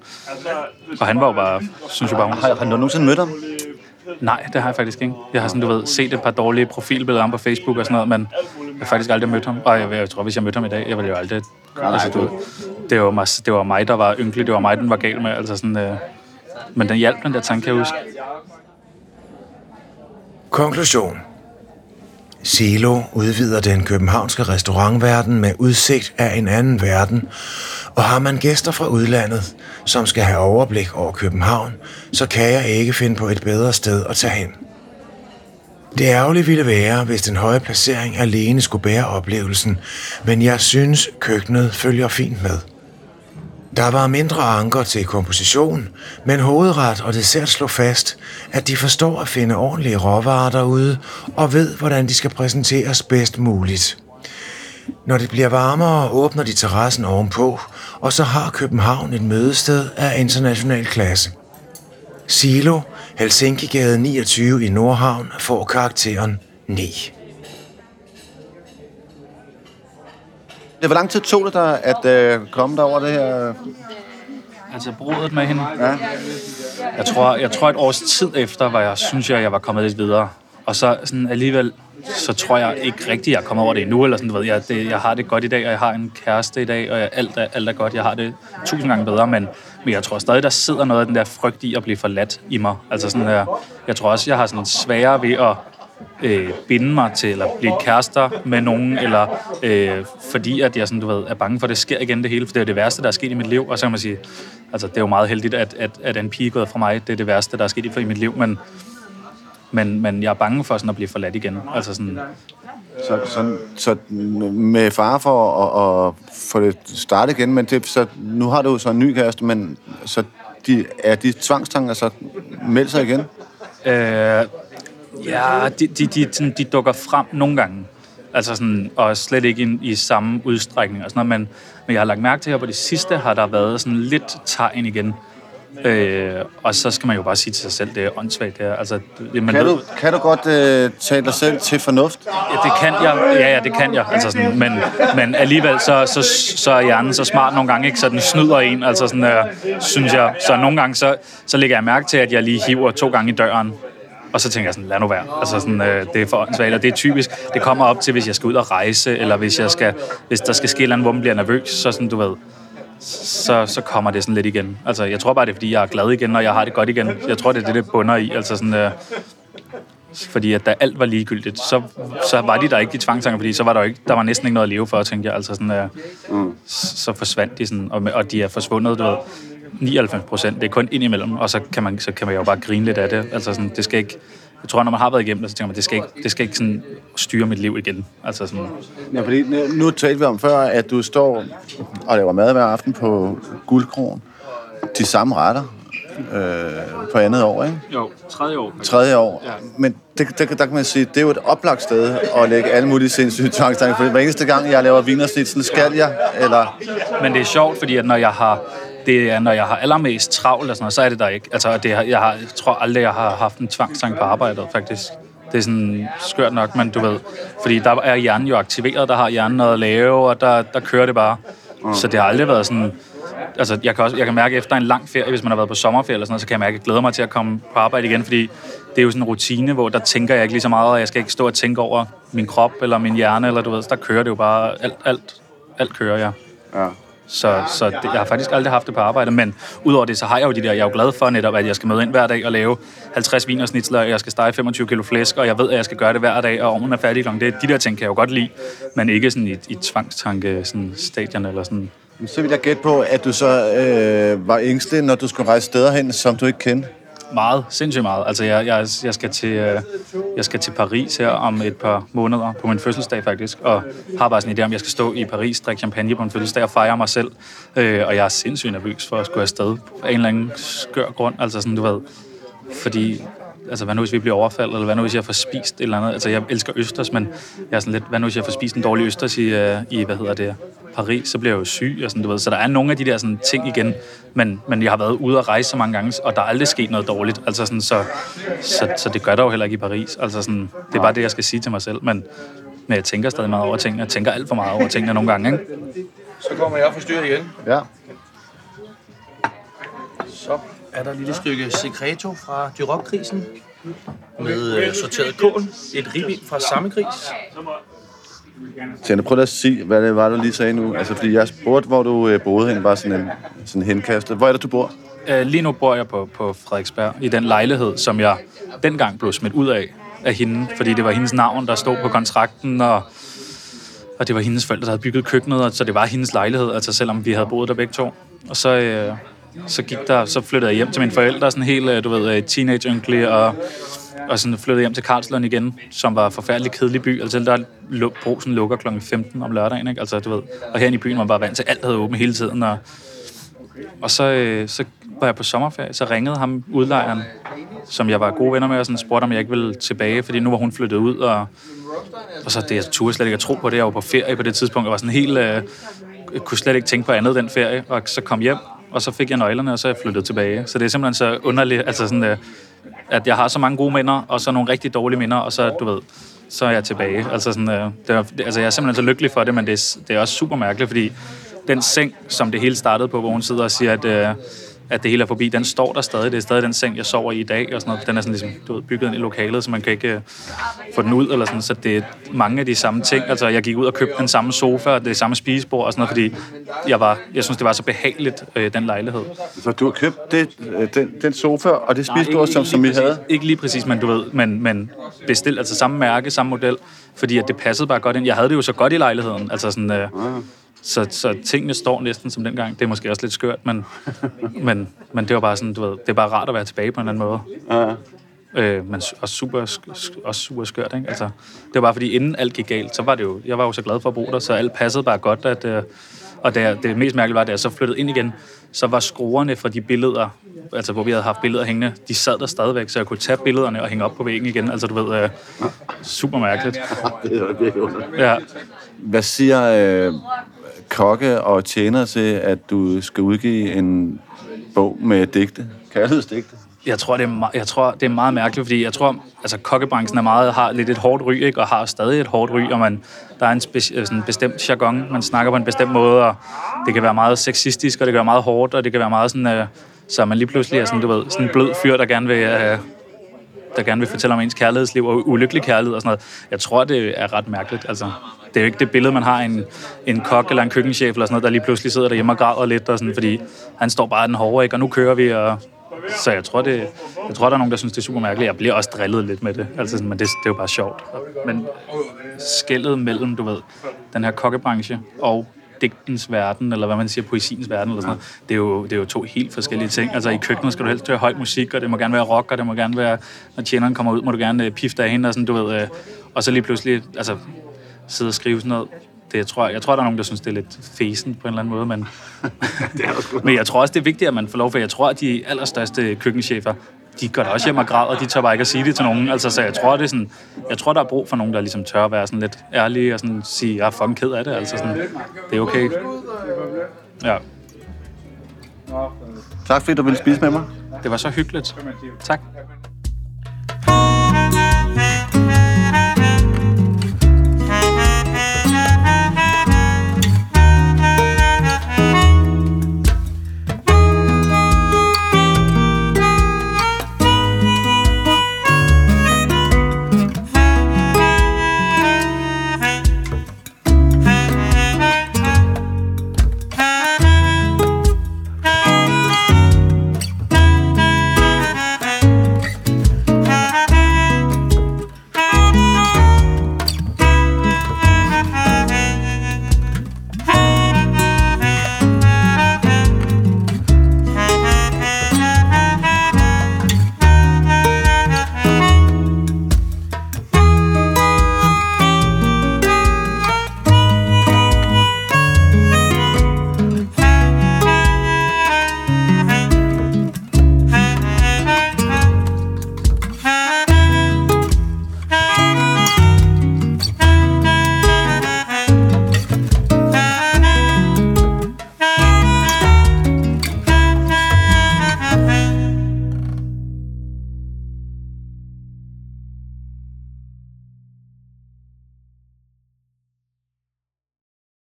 Speaker 7: Og han var jo bare, synes jeg bare, hun,
Speaker 2: Har, har du nogensinde mødt ham?
Speaker 7: Nej, det har jeg faktisk ikke. Jeg har sådan, du ved, set et par dårlige profilbilleder om på Facebook og sådan noget, men jeg har faktisk aldrig mødt ham. Og jeg, jeg tror, hvis jeg mødte ham i dag, jeg ville jo aldrig... Altså, du, det, var mig, det var mig, der var ynkelig. Det var mig, den var gal med. Altså sådan, øh, men den hjalp, den der tanke, kan jeg huske.
Speaker 5: Konklusion. Silo udvider den københavnske restaurantverden med udsigt af en anden verden, og har man gæster fra udlandet, som skal have overblik over København, så kan jeg ikke finde på et bedre sted at tage hen. Det ærgerlige ville være, hvis den høje placering alene skulle bære oplevelsen, men jeg synes, køkkenet følger fint med. Der var mindre anker til komposition, men hovedret og dessert slog fast, at de forstår at finde ordentlige råvarer derude og ved, hvordan de skal præsenteres bedst muligt. Når det bliver varmere, åbner de terrassen ovenpå, og så har København et mødested af international klasse. Silo, Helsinkigade 29 i Nordhavn, får karakteren 9.
Speaker 2: hvor lang tid tog det dig at øh, komme derover det her?
Speaker 7: Altså brudet med hende. Ja. Jeg tror, jeg tror et års tid efter, var jeg synes jeg, jeg var kommet lidt videre. Og så sådan alligevel, så tror jeg ikke rigtigt, jeg er kommet over det endnu. Eller sådan, du ved, jeg, det, jeg har det godt i dag, og jeg har en kæreste i dag, og jeg, alt, er, alt er godt. Jeg har det tusind gange bedre, men, men jeg tror stadig, der sidder noget af den der frygt i at blive forladt i mig. Altså sådan der, jeg tror også, jeg har sådan sværere ved at øh, binde mig til, eller blive kærester med nogen, eller øh, fordi at jeg sådan, du ved, er bange for, at det sker igen det hele, for det er det værste, der er sket i mit liv, og så kan man sige, altså det er jo meget heldigt, at, at, at en pige er gået fra mig, det er det værste, der er sket i mit liv, men, men, men jeg er bange for sådan at blive forladt igen. Altså sådan,
Speaker 2: Så, så, så med far for at, at få det startet igen, men det, så, nu har du jo så en ny kæreste, men så de, er de tvangstanker så meldt sig igen?
Speaker 7: Øh, ja, de, de, de, sådan, de dukker frem nogle gange. Altså sådan, og slet ikke i, i samme udstrækning og sådan noget, men, men jeg har lagt mærke til her på det sidste, har der været sådan lidt tegn igen. Øh, og så skal man jo bare sige til sig selv, det er åndssvagt det her. Altså, det, man
Speaker 2: Kan du, kan du godt øh, tale dig selv til fornuft?
Speaker 7: Ja, det kan jeg. Ja, ja, det kan jeg. Altså sådan, men, men alligevel, så, så, så er hjernen så smart nogle gange, ikke? Så den snyder en, altså sådan, øh, synes jeg. Så nogle gange, så, så lægger jeg mærke til, at jeg lige hiver to gange i døren. Og så tænker jeg sådan, lad nu være. Altså sådan, øh, det er for åndssvagt, og det er typisk. Det kommer op til, hvis jeg skal ud og rejse, eller hvis, jeg skal, hvis der skal ske eller andet, hvor man bliver nervøs, så sådan, du ved, så, så kommer det sådan lidt igen. Altså, jeg tror bare, det er, fordi jeg er glad igen, og jeg har det godt igen. Jeg tror, det er det, det bunder i. Altså sådan, øh, fordi at da alt var ligegyldigt, så, så var de der ikke, de tvangstanker, fordi så var der jo ikke, der var næsten ikke noget at leve for, tænkte jeg. Altså sådan, øh, mm. så forsvandt de sådan, og, og de er forsvundet, du ved, 99 procent. Det er kun ind imellem, og så kan man, så kan man jo bare grine lidt af det. Altså sådan, det skal ikke, jeg tror, når man har været igennem det, så tænker man, det skal ikke, det skal ikke sådan styre mit liv igen. Altså sådan,
Speaker 2: Ja, fordi nu, nu talte vi om før, at du står og laver mad hver aften på Guldkron. De samme retter øh, på andet år, ikke?
Speaker 7: jo, tredje år.
Speaker 2: Tredje år. Ja. Men det, der, der kan man sige, det er jo et oplagt sted at lægge alle mulige sindssyge tvangstanker. For hver eneste gang, jeg laver vinersnitsel, skal jeg, eller...
Speaker 7: Men det er sjovt, fordi at når jeg har det er, når jeg har allermest travlt, og sådan noget, så er det der ikke. Altså, det, jeg, har, jeg tror aldrig, jeg har haft en tvangstank på arbejdet, faktisk. Det er sådan skørt nok, men du ved, fordi der er hjernen jo aktiveret, der har hjernen noget at lave, og der, der kører det bare. Så det har aldrig været sådan... Altså, jeg kan, også, jeg kan mærke efter en lang ferie, hvis man har været på sommerferie eller sådan noget, så kan jeg mærke, at jeg glæder mig til at komme på arbejde igen, fordi det er jo sådan en rutine, hvor der tænker jeg ikke lige så meget, og jeg skal ikke stå og tænke over min krop eller min hjerne, eller du ved, så der kører det jo bare, alt, alt, alt kører jeg.
Speaker 2: Ja.
Speaker 7: Så, så det, jeg har faktisk aldrig haft det på arbejde, men udover det, så har jeg jo de der, jeg er jo glad for netop, at jeg skal møde ind hver dag og lave 50 vinersnitsler, og jeg skal stege 25 kilo flæsk, og jeg ved, at jeg skal gøre det hver dag, og ovnen er færdig klokken. Det, de der ting kan jeg jo godt lide, men ikke sådan i, i tvangstanke sådan stadion eller sådan.
Speaker 2: Så vil jeg gætte på, at du så øh, var ængstelig, når du skulle rejse steder hen, som du ikke kendte.
Speaker 7: Meget, sindssygt meget. Altså, jeg, jeg, jeg, skal til, øh, jeg skal til Paris her om et par måneder, på min fødselsdag faktisk, og har bare sådan en idé om, jeg skal stå i Paris, drikke champagne på min fødselsdag og fejre mig selv. Øh, og jeg er sindssygt nervøs for at skulle afsted på en eller anden skør grund. Altså sådan, du ved, fordi altså hvad nu hvis vi bliver overfaldet, eller hvad nu hvis jeg får spist et eller andet. Altså jeg elsker østers, men jeg er sådan lidt, hvad nu hvis jeg får spist en dårlig østers i, øh, i hvad hedder det, Paris, så bliver jeg jo syg og sådan, du ved. Så der er nogle af de der sådan, ting igen, men, men jeg har været ude at rejse så mange gange, og der er aldrig sket noget dårligt. Altså sådan, så, så, så det gør der jo heller ikke i Paris. Altså sådan, det er bare det, jeg skal sige til mig selv, men, men jeg tænker stadig meget over tingene. Jeg tænker alt for meget over tingene nogle gange, ikke?
Speaker 6: Så kommer jeg og forstyrrer igen.
Speaker 2: Ja.
Speaker 6: Så er der et lille stykke secreto fra Duroc-krisen med øh, sorteret kål. Et ribbind fra samme gris.
Speaker 2: Tjene, prøv lige at sige, hvad det var, du lige sagde nu. Altså, fordi jeg spurgte, hvor du øh, boede hen, bare sådan en sådan henkastet. Hvor er det, du bor?
Speaker 7: Øh, lige nu bor jeg på, på Frederiksberg, i den lejlighed, som jeg dengang blev smidt ud af, af hende, fordi det var hendes navn, der stod på kontrakten, og, og det var hendes forældre, der havde bygget køkkenet, og så det var hendes lejlighed, altså selvom vi havde boet der begge to. Og så, øh, så gik der, så flyttede jeg hjem til mine forældre, sådan helt, øh, du ved, øh, teenage og, og sådan flyttede hjem til Karlslund igen, som var en forfærdelig kedelig by. Altså der lu- brosen lukker kl. 15 om lørdagen, ikke? Altså, du ved. Og herinde i byen var man bare vant til, at alt havde åbent hele tiden, og og så, øh, så var jeg på sommerferie, så ringede ham udlejeren, som jeg var gode venner med, og sådan spurgte, om jeg ikke ville tilbage, fordi nu var hun flyttet ud, og, og så det, jeg turde slet ikke at tro på det. Jeg var på ferie på det tidspunkt, og var sådan helt, øh, kunne slet ikke tænke på andet den ferie, og så kom hjem, og så fik jeg nøglerne, og så er jeg flyttet tilbage. Så det er simpelthen så underligt, altså sådan, øh, at jeg har så mange gode minder, og så nogle rigtig dårlige minder, og så, du ved, så er jeg tilbage. Altså, sådan, øh, det var, det- altså jeg er simpelthen så lykkelig for det, men det er, det er også super mærkeligt, fordi den seng, som det hele startede på, hvor hun sidder og siger, at, øh, at det hele er forbi, den står der stadig. Det er stadig den seng, jeg sover i i dag, og sådan noget. Den er sådan ligesom, du ved, bygget ind i lokalet, så man kan ikke øh, få den ud, eller sådan. Så det er mange af de samme ting. Altså, jeg gik ud og købte den samme sofa, og det samme spisebord og sådan noget, fordi jeg, var, jeg synes, det var så behageligt, øh, den lejlighed.
Speaker 2: Så du har købt det, øh, den, den sofa og det spisbord, som, som I
Speaker 7: lige
Speaker 2: havde?
Speaker 7: ikke lige præcis, men du ved, men, men bestilt, altså samme mærke, samme model, fordi at det passede bare godt ind. Jeg havde det jo så godt i lejligheden, altså sådan, øh, så, så tingene står næsten som dengang. Det er måske også lidt skørt, men, men, men det var bare sådan, du ved, det er bare rart at være tilbage på en anden måde.
Speaker 2: Ja.
Speaker 7: Øh, men også super, også super skørt, ikke? Altså, det var bare fordi, inden alt gik galt, så var det jo, jeg var jo så glad for at bo der, så alt passede bare godt, at, øh, og det, det mest mærkelige var, da jeg så flyttede ind igen, så var skruerne fra de billeder, altså hvor vi havde haft billeder hængende, de sad der stadigvæk, så jeg kunne tage billederne og hænge op på væggen igen. Altså, du ved, øh, super mærkeligt.
Speaker 2: Det er virkelig underligt.
Speaker 7: Ja.
Speaker 2: Hvad siger øh, kokke og tjener til, at du skal udgive en bog med digte? Kærlighedsdigte?
Speaker 7: Jeg tror, det er, jeg tror, det er meget mærkeligt, fordi jeg tror, altså kokkebranchen er meget, har lidt et hårdt ry, ikke? og har stadig et hårdt ry, og man, der er en speci- øh, sådan en bestemt jargon, man snakker på en bestemt måde, og det kan være meget sexistisk, og det kan være meget hårdt, og det kan være meget sådan, øh, så man lige pludselig er sådan, du ved, sådan en blød fyr, der gerne vil, øh, der gerne vil fortælle om ens kærlighedsliv og ulykkelig kærlighed og sådan noget. Jeg tror, det er ret mærkeligt. Altså, det er jo ikke det billede, man har en, en kok eller en køkkenchef eller sådan noget, der lige pludselig sidder derhjemme og græder lidt, og sådan, fordi han står bare den hårde, ikke? og nu kører vi, og så jeg tror, det, jeg tror, der er nogen, der synes, det er super mærkeligt. Jeg bliver også drillet lidt med det, altså, sådan, men det, det er jo bare sjovt. Men skældet mellem, du ved, den her kokkebranche og digtens verden, eller hvad man siger, poesiens verden, eller sådan noget, det er, jo, det er jo to helt forskellige ting. Altså i køkkenet skal du helst høre høj musik, og det må gerne være rock, og det må gerne være, når tjeneren kommer ud, må du gerne øh, pifte af hende, og sådan, du ved, øh, og så lige pludselig, altså, sidde og skrive sådan noget. Det, jeg, tror, jeg tror, der er nogen, der synes, det er lidt fesen på en eller anden måde, men, *laughs* men jeg tror også, det er vigtigt, at man får lov, for jeg tror, at de allerstørste køkkenchefer, de går da også hjem og græder, og de tør bare ikke at sige det til nogen. Altså, så jeg tror, det er sådan, jeg tror, der er brug for nogen, der ligesom tør at være sådan lidt ærlige og sådan sige, jeg er fucking ked af det. Altså sådan, det er okay. Ja,
Speaker 2: Tak fordi du ville spise med mig.
Speaker 7: det var så hyggeligt. Tak.